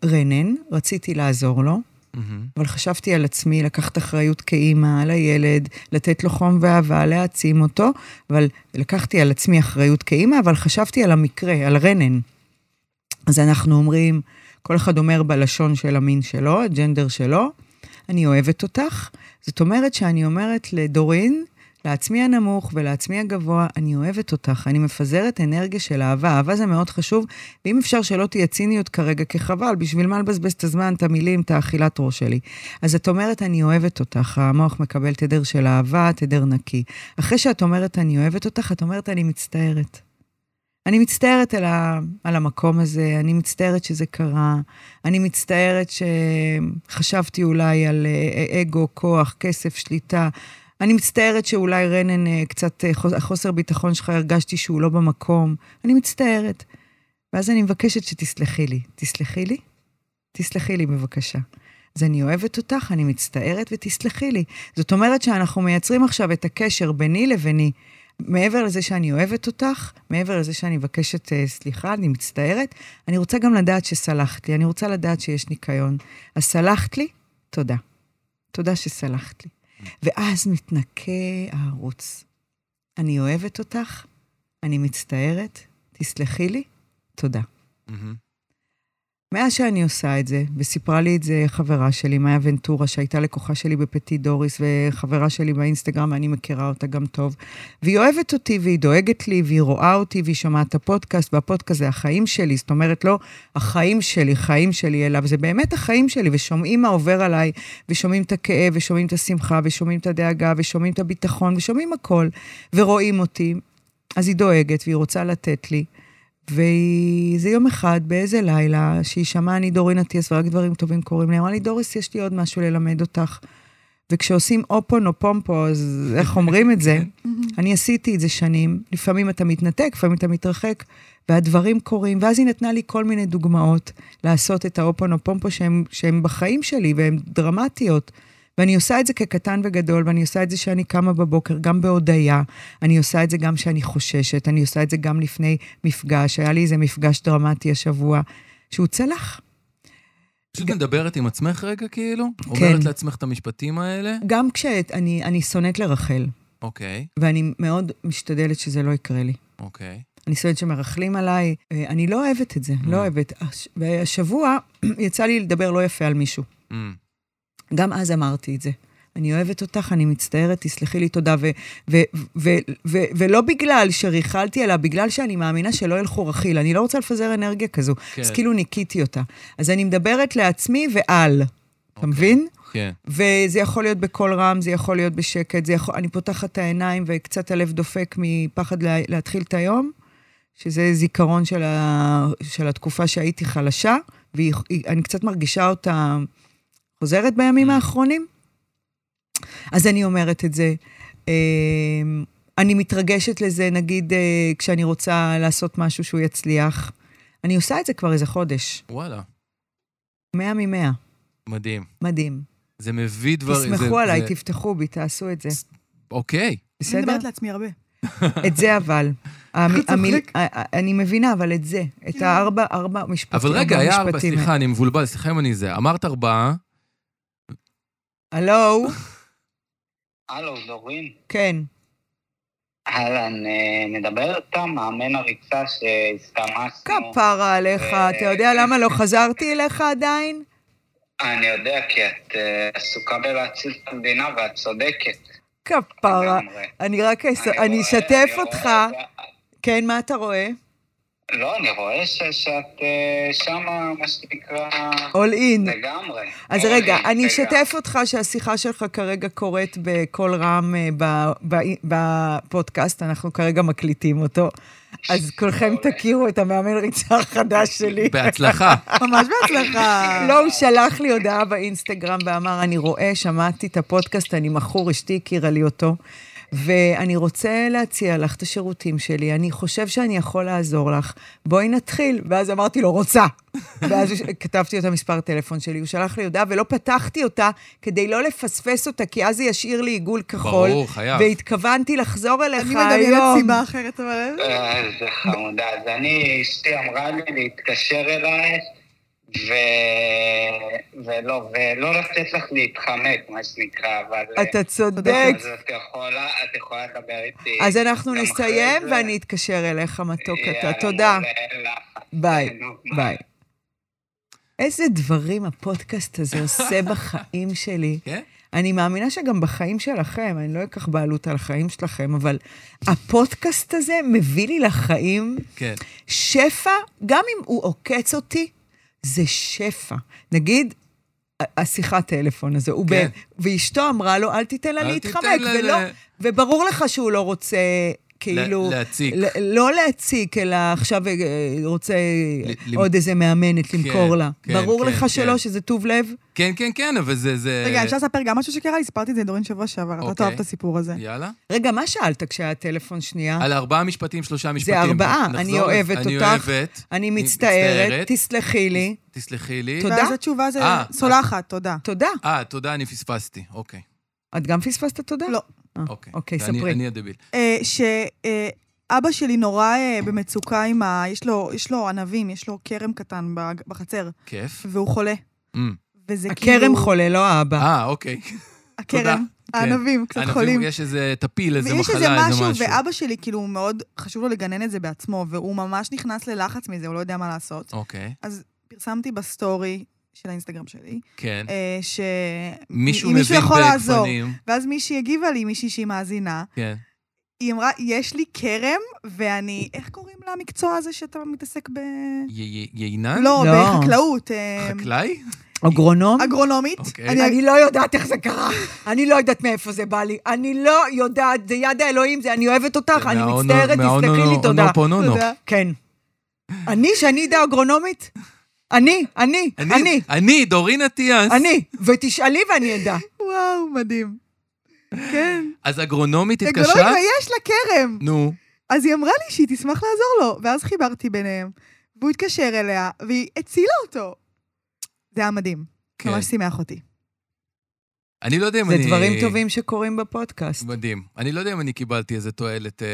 רנן, רציתי לעזור לו, מהמם. אבל חשבתי על עצמי, לקחת אחריות כאימא, על הילד, לתת לו חום ואהבה, להעצים אותו, אבל לקחתי על עצמי אחריות כאימא, אבל חשבתי על המקרה, על רנן. אז אנחנו אומרים, כל אחד אומר בלשון של המין שלו, הג'נדר שלו, אני אוהבת אותך. זאת אומרת שאני אומרת לדורין, לעצמי הנמוך ולעצמי הגבוה, אני אוהבת אותך, אני מפזרת אנרגיה של אהבה. אהבה זה מאוד חשוב, ואם אפשר שלא תהיה ציניות כרגע, כי חבל, בשביל מה לבזבז את הזמן, את המילים, את האכילת ראש שלי. אז את אומרת, אני אוהבת אותך, המוח מקבל תדר של אהבה, תדר נקי. אחרי שאת אומרת, אני אוהבת אותך, את אומרת, אני מצטערת. אני מצטערת על, ה, על המקום הזה, אני מצטערת שזה קרה, אני מצטערת שחשבתי אולי על אה, אגו, כוח, כסף, שליטה. אני מצטערת שאולי רנן, אה, קצת אה, חוס- החוסר ביטחון שלך, הרגשתי שהוא לא במקום. אני מצטערת. ואז אני מבקשת שתסלחי לי. תסלחי לי? תסלחי לי בבקשה. אז אני אוהבת אותך, אני מצטערת ותסלחי לי. זאת אומרת שאנחנו מייצרים עכשיו את הקשר ביני לביני. מעבר לזה שאני אוהבת אותך, מעבר לזה שאני מבקשת uh, סליחה, אני מצטערת, אני רוצה גם לדעת שסלחת לי, אני רוצה לדעת שיש ניקיון. אז סלחת לי? תודה. תודה שסלחת לי. ואז מתנקה הערוץ. אני אוהבת אותך, אני מצטערת, תסלחי לי, תודה. מהמם. מאז שאני עושה את זה, וסיפרה לי את זה חברה שלי, מאיה ונטורה, שהייתה לקוחה שלי בפטי דוריס, וחברה שלי באינסטגרם, ואני מכירה אותה גם טוב. והיא אוהבת אותי, והיא דואגת לי, והיא רואה אותי, והיא שומעת את הפודקאסט, והפודקאסט זה החיים שלי, זאת אומרת, לא החיים שלי, חיים שלי, אלא זה באמת החיים שלי, ושומעים מה עובר עליי, ושומעים את הכאב, ושומעים את השמחה, ושומעים את הדאגה, ושומעים את הביטחון, ושומעים הכל, ורואים אותי. אז היא דואגת, והיא רוצה לתת לי. וזה יום אחד, באיזה לילה, שהיא שמעה אני דורין אטיאס ורק דברים טובים קורים לי, אמרה לי, דוריס, יש לי עוד משהו ללמד אותך. וכשעושים אופון או פומפו, אז איך אומרים את זה? <laughs> אני עשיתי את זה שנים. לפעמים אתה מתנתק, לפעמים אתה מתרחק, והדברים קורים. ואז היא נתנה לי כל מיני דוגמאות לעשות את האופון או פומפו שהן בחיים שלי והן דרמטיות. ואני עושה את זה כקטן וגדול, ואני עושה את זה שאני קמה בבוקר, גם בהודיה. אני עושה את זה גם כשאני חוששת, אני עושה את זה גם לפני מפגש. היה לי איזה מפגש דרמטי השבוע, שהוא צלח. פשוט מדברת עם עצמך רגע, כאילו? כן. אומרת לעצמך את המשפטים האלה? גם כשאני אני שונאת לרחל, אוקיי, ואני מאוד משתדלת שזה לא יקרה לי. אוקיי. אני שונאת שמרכלים עליי, אה, אני לא אוהבת את זה, לא אוהבת. הש- והשבוע <clears throat> יצא לי לדבר לא יפה על מישהו. אמ, גם אז אמרתי את זה. אני אוהבת אותך, אני מצטערת, תסלחי לי תודה. ו- ו- ו- ו- ולא בגלל שריכלתי, אלא בגלל שאני מאמינה שלא ילכו רכיל. אני לא רוצה לפזר אנרגיה כזו. כן. אז כאילו ניקיתי אותה. אז אני מדברת לעצמי ועל. אתה אוקיי. מבין? כן. וזה יכול להיות בקול רם, זה יכול להיות בשקט, זה יכול... אני פותחת את העיניים וקצת הלב דופק מפחד לה... להתחיל את היום, שזה זיכרון של, ה... של התקופה שהייתי חלשה, ואני קצת מרגישה אותה חוזרת בימים האחרונים. אז אני אומרת את זה. אמ, אני מתרגשת לזה, נגיד, אה, כשאני רוצה לעשות משהו שהוא יצליח. אני עושה את זה כבר איזה חודש. וואלה, מאה ממאה. מדהים. מדהים. זה מביא דברים... תסמכו זה- עליי, זה- תפתחו בי, תעשו את זה. אוקיי. אני בסדר? מדברת לעצמי הרבה. את זה אבל. אני מבינה, אבל את זה. את כאילו- הארבע, ארבע משפטים. אבל רגע, היה ארבע. סליחה, אני מבולבל, סליחה אם אני זה. אמרת ארבעה, הלו? הלו, דורין. כן. אהלן, אה, מדבר איתה מאמן הריצה שהסתמסנו. כפרה עליך, ו- אתה יודע למה לא חזרתי אליך עדיין? אני יודע, כי את אה, עסוקה בלהציל את המדינה, ואת צודקת. כפרה. אני רק אני אשתף אותך. את. כן, מה אתה רואה? לא, אני רואה ש- שאת אה, שמה, מה שנקרא, all in. לגמרי. אז רגע, אני לגמרי. אשתף אותך שהשיחה שלך כרגע קורית בקול רם אה, בפודקאסט, אנחנו כרגע מקליטים אותו. אז כולכם תכירו את המאמן ריצה החדש שלי. בהצלחה. <laughs> ממש בהצלחה. <laughs> לא, הוא שלח לי הודעה באינסטגרם ואמר, אני רואה, שמעתי את הפודקאסט, אני מכור, אשתי הכירה לי אותו, ואני רוצה להציע לך את השירותים שלי, אני חושב שאני יכול לעזור לך, בואי נתחיל. ואז אמרתי לו, רוצה. <laughs> ואז כתבתי את המספר טלפון שלי, הוא שלח לי הודעה, ולא פתחתי אותה כדי לא לפספס אותה, כי אז זה ישאיר לי עיגול כחול. ברור, חייב. והתכוונתי לחזור אליך אני היום. מדמיינת סיבה אחרת, אבל... אה, איזה חמודה. אז אני, אשתי אמרה לי להתקשר אלייך, ו... ולא, ולא לתת לך להתחמק, מה שנקרא, אבל... אתה צודק. אז את יכולה, את יכולה לדבר איתי. אז אנחנו נסיים, זה. ואני אתקשר אליך, מתוק אתה. תודה. ביי, ביי. איזה דברים הפודקאסט הזה <laughs> עושה בחיים שלי. כן? אני מאמינה שגם בחיים שלכם, אני לא אקח בעלות על החיים שלכם, אבל הפודקאסט הזה מביא לי לחיים כן. שפע, גם אם הוא עוקץ אותי, זה שפע. נגיד, השיחת טלפון הזו, הוא כן. ב... ואשתו אמרה לו, אל תיתן לה אל להתחמק, תיתן לה ולא... ל- וברור לך שהוא לא רוצה כאילו... להציק. לא להציק, אלא עכשיו אה, רוצה ל- עוד איזה מאמנת למכור לה. כן, ברור כן, לך כן. שלא, שזה טוב לב? כן, כן, כן, אבל זה... זה... רגע, אפשר לספר גם משהו שקרה לי? סיפרתי את זה לדורין שבוע שעבר, אתה אוקיי. תאהב את הסיפור הזה. יאללה. רגע, מה שאלת כשהיה טלפון שנייה? על ארבעה משפטים, שלושה משפטים. ארבעה. נחזור אני. אוהבת אני אותך. אוהבת. אני מצטערת. תסלחי לי. תסלחי לי. תודה. ואז התשובה זה אה, סולחת, תודה. תודה. אה, תודה, אני פספסתי. אוקיי. את גם פספסת תודה? לא. אה, אוקיי. אוקיי, אני- ספרי. אני הדביל. אה, שאבא שלי נורא אה, במצוקה עם ה... יש לו- יש לו ענבים, יש לו כרם קטן בחצר, כיף. והוא חולה. אמ. וזה כאילו... הכרם חולה, לא האבא. אה, אוקיי. <laughs> הכרם, כן. הענבים, קצת ענבים, חולים. יש איזה טפיל, איזה מחלה, איזה איזה משהו, משהו. ואבא שלי, כאילו, מאוד חשוב לו לגנן את זה בעצמו, והוא ממש נכנס ללחץ מזה, הוא לא יודע מה לעשות. אוקיי, אז פרסמתי בסטורי של האינסטגרם שלי, כן. אה, ש... מישהו מבין יכול לעזור. בגפנים. ואז מישהי הגיבה לי, מישהי שהיא מאזינה, כן. היא אמרה, יש לי כרם, ואני... איך קוראים למקצוע הזה שאתה מתעסק ב... י- י- יינן? לא, לא. בחקלאות. אה, חקלאי? אגרונום? אגרונומית. אוקיי. אני אני לא יודעת איך זה קרה. אני לא יודעת מאיפה זה בא לי. אני לא יודעת, זה יד האלוהים, זה אני אוהבת אותך, אני מהאונו- מצטערת, תסלחי מהאונו- לי. תודה. כן. אני, שאני אדע אגרונומית? אני, אני, אני, אני, דורין אטיאס. אני. ותשאלי ואני אדע. <laughs> וואו, מדהים. כן. אז אגרונומית התקשרה? אגרונומית, ויש לה כרם. נו. אז היא אמרה לי שהיא תשמח לעזור לו, ואז חיברתי ביניהם, והוא התקשר אליה, והיא הצילה אותו. זה היה מדהים. כן. ממש שימח אותי. אני לא יודע אם זה אני... דברים טובים שקורים בפודקאסט. מדהים. אני לא יודע אם אני קיבלתי איזה תועלת אה,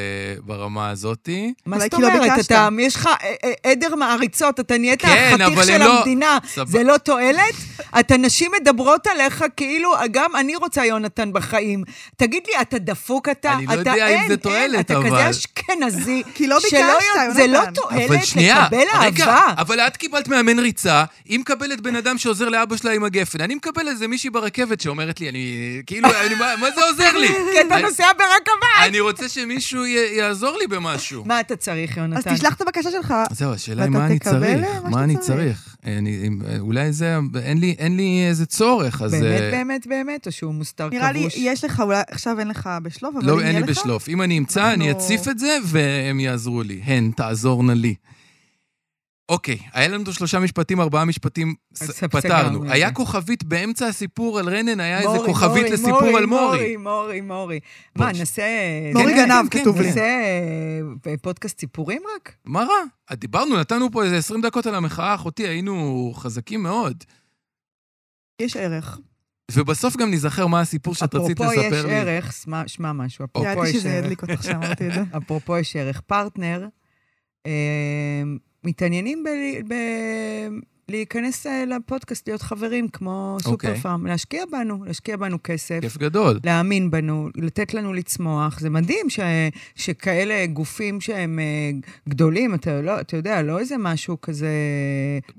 ברמה הזאתי. מה זאת אומרת? אתה, יש לך אה, אה, עדר מעריצות, אתה נהיית כן, החתיך של לא- המדינה. סבבה. זה לא תועלת? אתה, נשים מדברות עליך כאילו, גם אני רוצה יונתן בחיים. תגיד לי, אתה דפוק אתה? אני לא אתה, יודע אם אין, זה אין, תועלת, אתה אבל- כזה אשכנזי. <laughs> כי לא ביקשת, יודע- זה לא יונתן. תועלת אבל שנייה, לקבל רגע, אהבה. אבל את קיבלת מאמן ריצה, היא מקבלת בן אדם שעוזר לאבא שלה עם הגפן. אני מקבל איזה מישהי ברכבת שאומרת לי, אני... כאילו, אני, מה, מה זה עוזר לי? <laughs> כי אתה נוסע ברכבת. אני רוצה שמישהו י- יעזור לי במשהו. מה אתה צריך, אז יונתן? תשלח את הבקשה שלך. זהו, השאלה היא מה אני צריך. אה, מה אני צריך. צריך? אני, אם- אולי זה, אין לי, אין לי איזה צורך, אז... באמת, אה, באמת, באמת, או שהוא מוסתר כבוש? נראה לי, יש לך, אולי עכשיו אין לך בשלוף, אבל לא, אם אין לי. בשלוף. אם אני אמצא, אני אנחנו- אציף את זה, והם יעזרו לי. הן, תעזורנה לי. אוקיי, היה לנו שלושה משפטים, ארבעה משפטים, פתרנו. היה. כוכבית באמצע הסיפור על רנן, היה איזה כוכבית לסיפור על מורי. מורי, מורי, מורי. מה, נעשה... מורי כן, גנב, כן, כתוב כן. לי. נעשה אה, פודקאסט סיפורים רק? מה רע? דיברנו, נתנו פה איזה 20 דקות על המחאה, אחותי, היינו חזקים מאוד. יש ערך. ובסוף גם ניזכר מה הסיפור שאת רצית אפרופו יש לספר לי. ערך, שמע- משהו, אפרופו ידעתי יש שזה ערך. ידליק אותך שאמרתי את זה. <laughs> אפרופו יש ערך. פרטנר, אה, מתעניינים ב- ב- אה, לפודקאסט, להיות חברים כמו אוקיי. סופר פארם, להשקיע בנו, להשקיע בנו כסף. כיף גדול. להאמין בנו, לתת לנו לצמוח. זה מדהים ש, שכאלה גופים שהם אה, גדולים, אתה, לא, אתה יודע, לא איזה משהו כזה...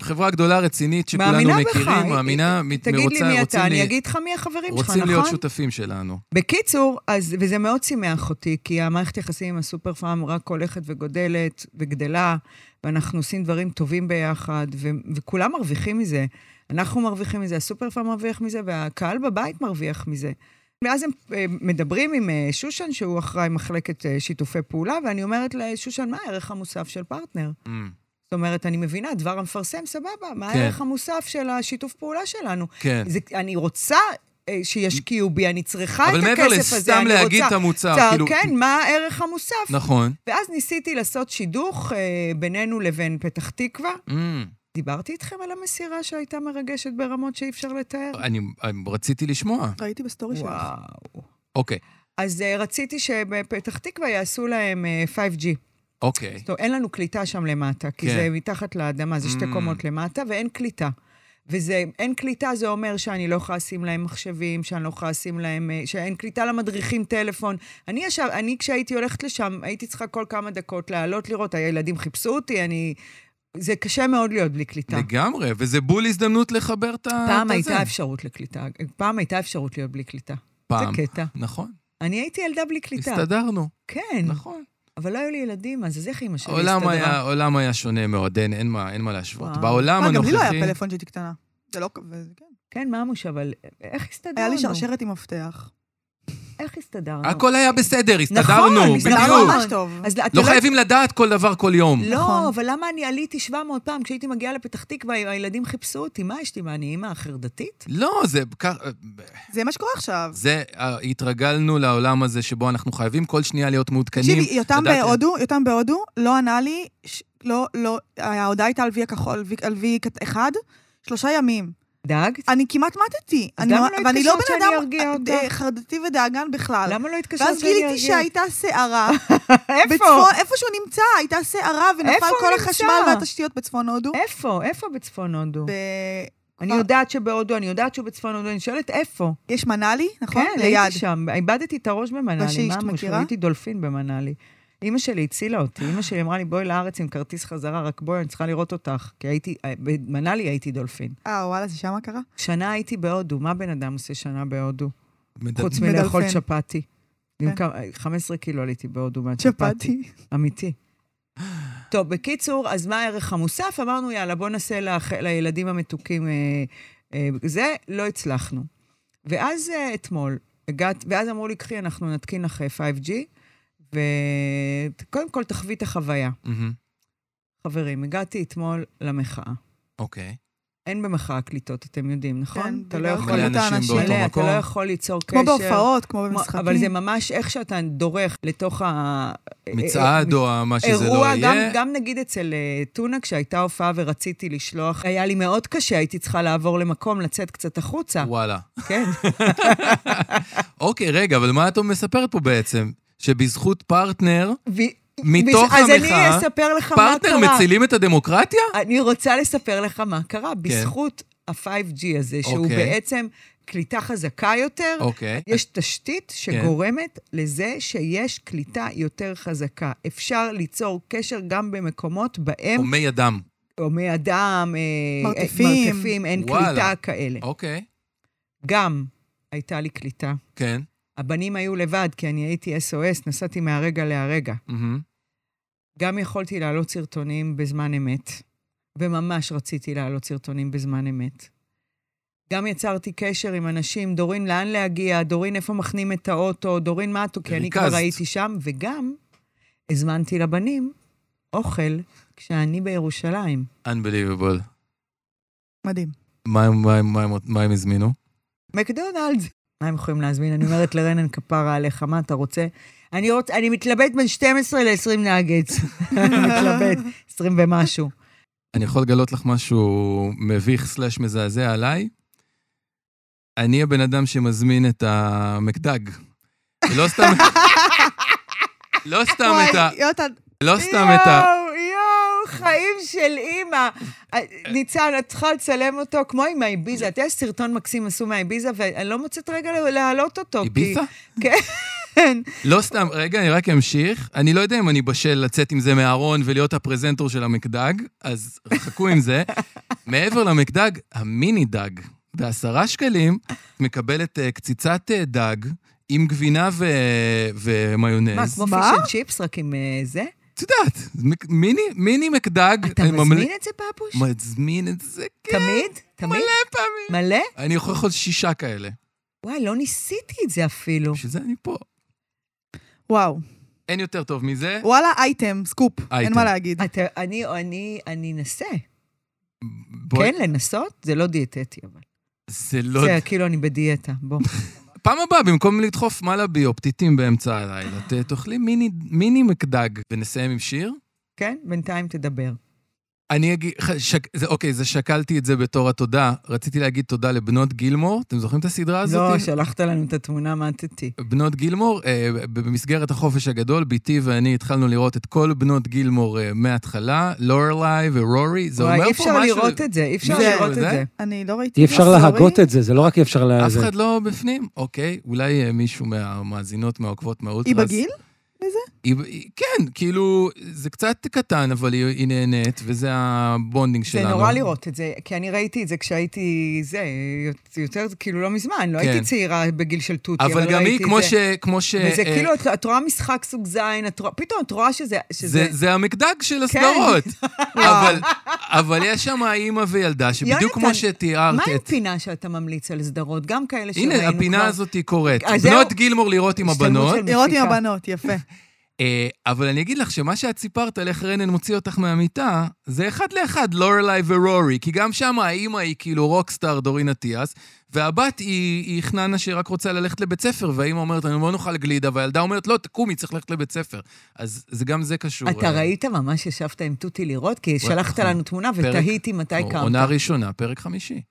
חברה גדולה, רצינית, שכולנו מאמינה בך. מכירים, מאמינה, מת- תגיד לי מרוצה, מי רוצים אתה, לי- אני אגיד לך מי החברים שלך, רוצים נכון? להיות שותפים שלנו. בקיצור, אז, וזה מאוד שימח אותי, כי המערכת יחסים עם הסופר פארם רק הולכת וגודלת וגדלה, ואנחנו עושים דברים טובים ביחד, ו- וכולם מרוויחים מזה. אנחנו מרוויחים מזה, הסופר פארם מרוויח מזה, והקהל בבית מרוויח מזה. ואז הם אה, מדברים עם אה, שושן, שהוא אחראי מחלקת אה, שיתופי פעולה, ואני אומרת לשושן, מה הערך המוסף של פרטנר? Mm. זאת אומרת, אני מבינה, דבר המפרסם, סבבה, מה כן. הערך המוסף של השיתוף פעולה שלנו? כן. זה, אני רוצה שישקיעו בי, אני צריכה אבל את מעבר הכסף הזה, לסתם אני להגיד רוצה... את המוצר, צר, כאילו... כן, מה הערך המוסף? נכון. ואז ניסיתי לעשות שידוך אה, בינינו לבין פתח תקווה. Mm. דיברתי איתכם על המסירה שהייתה מרגשת ברמות שאי אפשר לתאר? אני אני רציתי לשמוע. ראיתי בסטורי שלך. וואו. אוקיי, אז אה, רציתי שבפתח תקווה יעשו להם אה, 5G. אוקיי. טוב, אין לנו קליטה שם למטה, כי כן. זה מתחת לאדמה, זה שתי Mm. קומות למטה, ואין קליטה. וזה, אין קליטה, זה אומר שאני לא יכולה לשים להם מחשבים, שאני לא יכולה לשים להם, אה, שאין קליטה למדריכים טלפון. אני ישב, אני כשהייתי הולכת לשם, הייתי צריכה כל כמה דקות לעלות לראות, הילדים חיפשו אותי, אני... זה קשה מאוד להיות בלי קליטה. לגמרי, וזה בול הזדמנות לחבר את ה... פעם הייתה. אפשרות לקליטה, פעם הייתה אפשרות להיות בלי קליטה. פעם. זה קטע. נכון, אני הייתי ילדה בלי קליטה. הסתדרנו, כן, נכון. אבל לא היו לי ילדים, אז אז איך אימא שלי הסתדרה? היה, העולם היה שונה מאוד, אין, אין, מה, אין מה להשוות. וואו. בעולם מה, גם לי לא הנוכחי... היה פלאפון שהייתי קטנה. זה לא... וזה- כן. כן, ממוש, אבל איך הסתדרנו? היה לי שרשרת עם מפתח. איך הסתדרנו? הכל היה בסדר, נכון, הסתדרנו, הסתדרנו בדיוק. ממש טוב. אז לא חייבים לדעת כל דבר כל יום. לא, נכון. אבל למה אני עליתי 700 פעם כשהייתי מגיעה לפתח תקווה, הילדים חיפשו אותי? מה יש לי, מה, אני אימא חרדתית? לא, זה... כך- זה מה שקורה עכשיו. זה, אה, התרגלנו לעולם הזה שבו אנחנו חייבים כל שנייה להיות מעודכנים. תקשיבי, יותם לדעת- בהודו, יותם בהודו, לא ענה לי, ש- לא, לא, ההודעה הייתה על וי הכחול, וי- על וי אחד, שלושה ימים. דאגת? אני כמעט מתתי. אז אני למה לא- לא ואני לא התקשרת בן שאני אדם ארגיע אותך? אה, חרדתי ודאגן בכלל. למה לא התקשרת ואז שאני גיליתי ארגיע? שהייתה סערה. <laughs> איפה? בצפון, איפה שהוא נמצא, הייתה סערה, ונפל כל החשמל? והתשתיות בצפון הודו. איפה? איפה בצפון הודו? ב- אני יודעת שבהודו, אני יודעת שהוא בצפון הודו, אני שואלת איפה. יש מנאלי, נכון? כן. הייתי שם, איבדתי את הראש במנאלי, מה המשמעות? מכירה? הייתי דולפין במנאלי. אימא שלי הצילה אותי, אימא שלי אמרה לי, בואי לארץ עם כרטיס חזרה, רק בואי, אני צריכה לראות אותך. כי הייתי, במנאלי הייתי דולפין. אה, וואלה, זה שמה קרה? שנה הייתי בהודו, מה בן אדם עושה שנה בהודו? מד- חוץ מלאכול. עם כן. כמה- 15 קילו עליתי בהודו מהצ'פטי. צ'פטי. אמיתי. טוב, בקיצור, אז מה הערך המוסף? אמרנו, יאללה, בוא נעשה לח... לילדים המתוקים אה, אה, זה, לא הצלחנו. ואז אה, אתמול, הגעת, ואז אמרו לי, קחי, אנחנו נתקין לך אה, 5G, וקודם כל תחווי את החוויה. מהמם. חברים, הגעתי אתמול למחאה. אוקיי. אין במחאה קליטות, אתם יודעים, נכון? כן, אתה לא יכול... מלא אנשים האנשים. באותו מלא, אתה מקום. לא יכול ליצור קשר. כמו בהופעות, כמו כמו- במשחקים. אבל זה ממש איך שאתה דורך לתוך ה... מצעד או מה שזה לא אירוע, גם, יהיה. גם נגיד אצל אה, טונה, כשהייתה הופעה ורציתי לשלוח, היה לי מאוד קשה, הייתי צריכה לעבור למקום, לצאת קצת החוצה. וואלה. כן. <laughs> אוקיי, רגע, אבל מה את מספרת פה בעצם? שבזכות פרטנר, ו... מתוך אז המחאה, אני אספר לך מה פרטנר קרה. מצילים את הדמוקרטיה? אני רוצה לספר לך מה קרה. בזכות ה-5G הזה, שהוא אוקיי. בעצם קליטה חזקה יותר, אוקיי. יש תשתית שגורמת לזה שיש קליטה יותר חזקה. אפשר ליצור קשר גם במקומות בהם הומי אדם. הומי אדם, אה, מרתפים. מרתפים, אין וואלה. קליטה כאלה. אוקיי. גם הייתה לי קליטה. כן. הבנים היו לבד, כי אני הייתי SOS, נסעתי מהרגע להרגע. מהמם. גם יכולתי להעלות סרטונים בזמן אמת, וממש רציתי להעלות סרטונים בזמן אמת. גם יצרתי קשר עם אנשים, דורין, לאן להגיע? דורין, איפה מכנים את האוטו? דורין, מה את... כי אני כבר. הייתי שם, וגם הזמנתי לבנים אוכל כשאני בירושלים. Unbelievable. מדהים. מה הם הזמינו? מקדונלדס. מה הם יכולים להזמין? אני אומרת לרנן, כפרה עליך, מה אתה רוצה? אני, רוצ... אני מתלבט בין 12 ל-20 נאגץ. אני מתלבט, 20 ומשהו. אני יכול לגלות לך משהו מביך סלאש מזעזע עליי? אני הבן אדם שמזמין את המקדג. לא סתם... <laughs> לא סתם את ה... לא סתם את ה... יואו, יואו, חיים של אימא. ניצן, את צריכה לצלם אותו כמו עם האביזה. אתה יודע, סרטון מקסים עשו מהאביזה, ואני לא מוצאת רגע להעלות אותו. איביסה? כן. לא סתם, רגע, אני רק אמשיך. אני לא יודע אם אני בשל לצאת עם זה מהארון ולהיות הפרזנטור של המקדג, אז חכו עם זה. <laughs> מעבר למקדג, המיני דג. בעשרה שקלים מקבלת אה, קציצת אה, דג עם גבינה ו... ומיונז. מה, כמו? פיש אנד chips, רק עם אה, זה? את יודעת, מיני, מיני מקדג. אתה אני ממל- מזמין את זה, פפוש? מזמין את זה, כן. תמיד? תמיד? מלא פעמים. מלא? אני יכול לאכול שישה כאלה. וואי, לא ניסיתי את זה אפילו. בשביל זה אני פה. וואו. אין יותר טוב מזה. וואלה, אייטם, סקופ. אין אייטם. מה להגיד. אתה, אני, אני, אני אנסה. בואי- כן, לנסות? זה לא דיאטטי, אבל. זה לא... זה כאילו אני בדיאטה, בוא. <laughs> פעם הבאה, במקום לדחוף מלאבי או פתיתים באמצע הלילה, תאכלי מיני, מיני מקדג. ונסיים עם שיר? כן? בינתיים תדבר. אני אגיד, שק, זה, אוקיי, זה שקלתי את זה בתור התודה. רציתי להגיד תודה לבנות גילמור. אתם זוכרים את הסדרה הזאת? לא, שלחת לנו את התמונה, מתתי. בנות גילמור, אה, במסגרת החופש הגדול, בתי ואני התחלנו לראות את כל בנות גילמור אה, מההתחלה, לורלי ורורי. זה וואי, אומר אי פה אפשר משהו... לראות את זה, אי אפשר זה- לראות את זה? זה. אני לא ראיתי... אי אפשר. להגות את זה, זה לא רק אי אפשר ל... אף זה- אחד לא בפנים? אוקיי, אולי אה, מישהו מהמאזינות, מהעוקבות, מהאולטרס. היא בגיל? היא, היא- כן, כאילו, זה קצת קטן, אבל היא, היא נהנית, וזה הבונדינג זה שלנו. נורא לראות את זה, כי אני ראיתי את זה כשהייתי, זה, יותר, כאילו לא מזמן, לא כן. הייתי צעירה בגיל של תותי, אבל, אבל גם ראיתי היא, את כמו זה. ש... כמו ש... וזה אה, כאילו, את, את רואה משחק סוג זין, את רואה, פתאום את רואה שזה... שזה... זה, זה המקדג של כן. הסדרות. <laughs> אבל, אבל יש שם אימא וילדה, שבדיוק יונתן, כמו שתיארת מה עם את... פינה שאתה ממליץ על סדרות? גם כאלה שראינו הנה, כבר. הפינה הזאת היא קורית. זהו. בנות גילמור לראות עם הבנות. לראות עם. הבנות, יפה. אה, אבל אני אגיד לך שמה שאת סיפרת על איך רנן מוציא אותך מהמיטה, זה אחד לאחד לורלי ורורי, כי גם שם האימא היא כאילו רוקסטאר דורין אטיאס, והבת היא, היא חננה שרק רוצה ללכת לבית ספר, והאימא אומרת, אני לא נאכל גלידה, והילדה אומרת, לא, תקומי, צריך ללכת לבית ספר. אז זה גם זה קשור. אתה אה, ראית ממש ישבת עם תותי לראות? כי שלחת נכון. לנו תמונה ותהיתי מתי קמת. עונה ראשונה, פרק חמישי.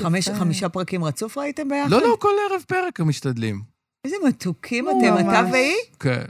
חמש-. חמישה פרקים רצוף ראיתם ביחד? לא, לא, כל ערב פרק הם משתדלים. איזה מתוקים אתם, אתה. והיא? כן.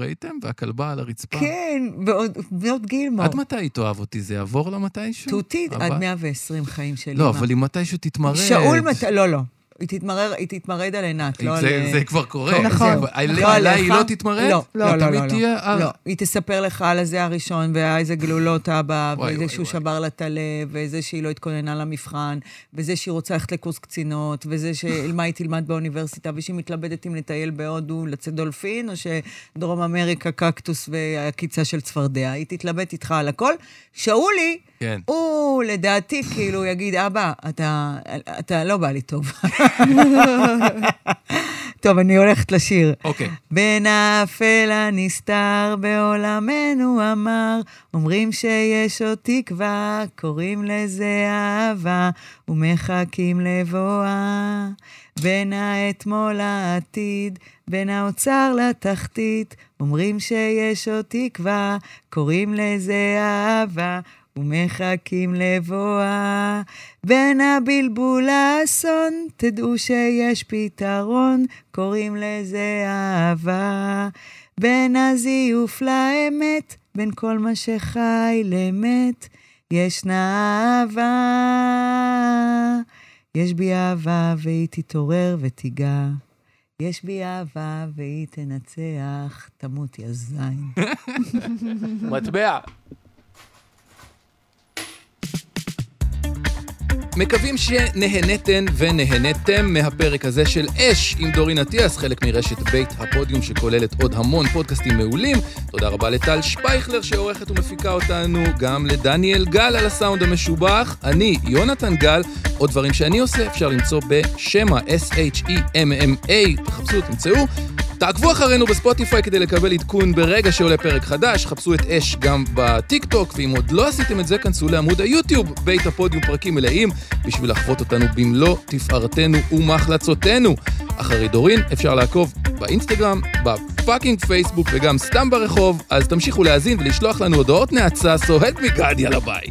ראיתם? והכלבה על הרצפה. כן, ועוד בנות גילמור. עד מתי תאהב אותי? זה יעבור לה מתישהו? תותי עד הבת? 120 חיים של לא, אמא. אבל היא מתישהו תתמרד. שאול מת... לא, לא. היא תתמרר, היא תתמרד על עינת, לא על... זה, זה כבר קורה. נכון. על- לא עליי עליך? היא לא תתמרד? לא, לא, היא לא, תמיד לא, תהיה... אה, לא, היא תספר לך על הזה הראשון, ואיזה גלולות אבא, וואי, שהוא. שבר לה את הלב, וזה שהיא לא התכוננה למבחן, וזה שהיא רוצה ללכת לקורס קצינות, וזה שמה היא תלמד באוניברסיטה, ושהיא מתלבטת אם לטייל בהודו, לצאת דולפין, או שדרום אמריקה קקטוס והקיצה של צפרדע. היא תתלבט איתך על הכל. שאולי, כן. הוא לדעתי כאילו יגיד, אבא, אתה, אתה לא בא לי טוב. <laughs> טוב, אני הולכת לשיר. אוקיי. בין האפל הנסתר בעולמנו המר, אומרים שיש עוד תקווה, קוראים לזה אהבה, ומחכים לבואה. בין האתמול לעתיד, בין האוצר לתחתית, אומרים שיש עוד תקווה, קוראים לזה אהבה, ומחכים לבואה. בין הבלבול לאסון, תדעו שיש פתרון, קוראים לזה אהבה. בין הזיוף לאמת, בין כל מה שחי למת, ישנה אהבה. יש בי אהבה והיא תתעורר ותיגע. יש בי אהבה והיא תנצח, תמות יא זין. מטבע. מקווים שנהנתן ונהנתם מהפרק הזה של אש עם דורין אטיאס, חלק מרשת בית הפודיום שכוללת עוד המון פודקאסטים מעולים. תודה רבה לטל שפייכלר שעורכת ומפיקה אותנו, גם לדניאל גל על הסאונד המשובח. אני, יונתן גל, עוד דברים שאני עושה אפשר למצוא בשמע, S-H-E-M-M-A, תחפשו, תמצאו. תעקבו אחרינו בספוטיפיי כדי לקבל עדכון ברגע שעולה פרק חדש, חפשו את אש גם בטיק טוק, ואם עוד לא עשיתם את זה, כנסו לעמוד היוטיוב, בית הפודיום פרקים מלאים, בשביל לחוות אותנו במלוא תפארתנו ומחלצותינו. אחרי דורין אפשר לעקוב באינסטגרם, ב fucking פייסבוק וגם סתם ברחוב, אז תמשיכו להאזין ולשלוח לנו הודעות נאצה, סוהד מגד, יאללה ביי.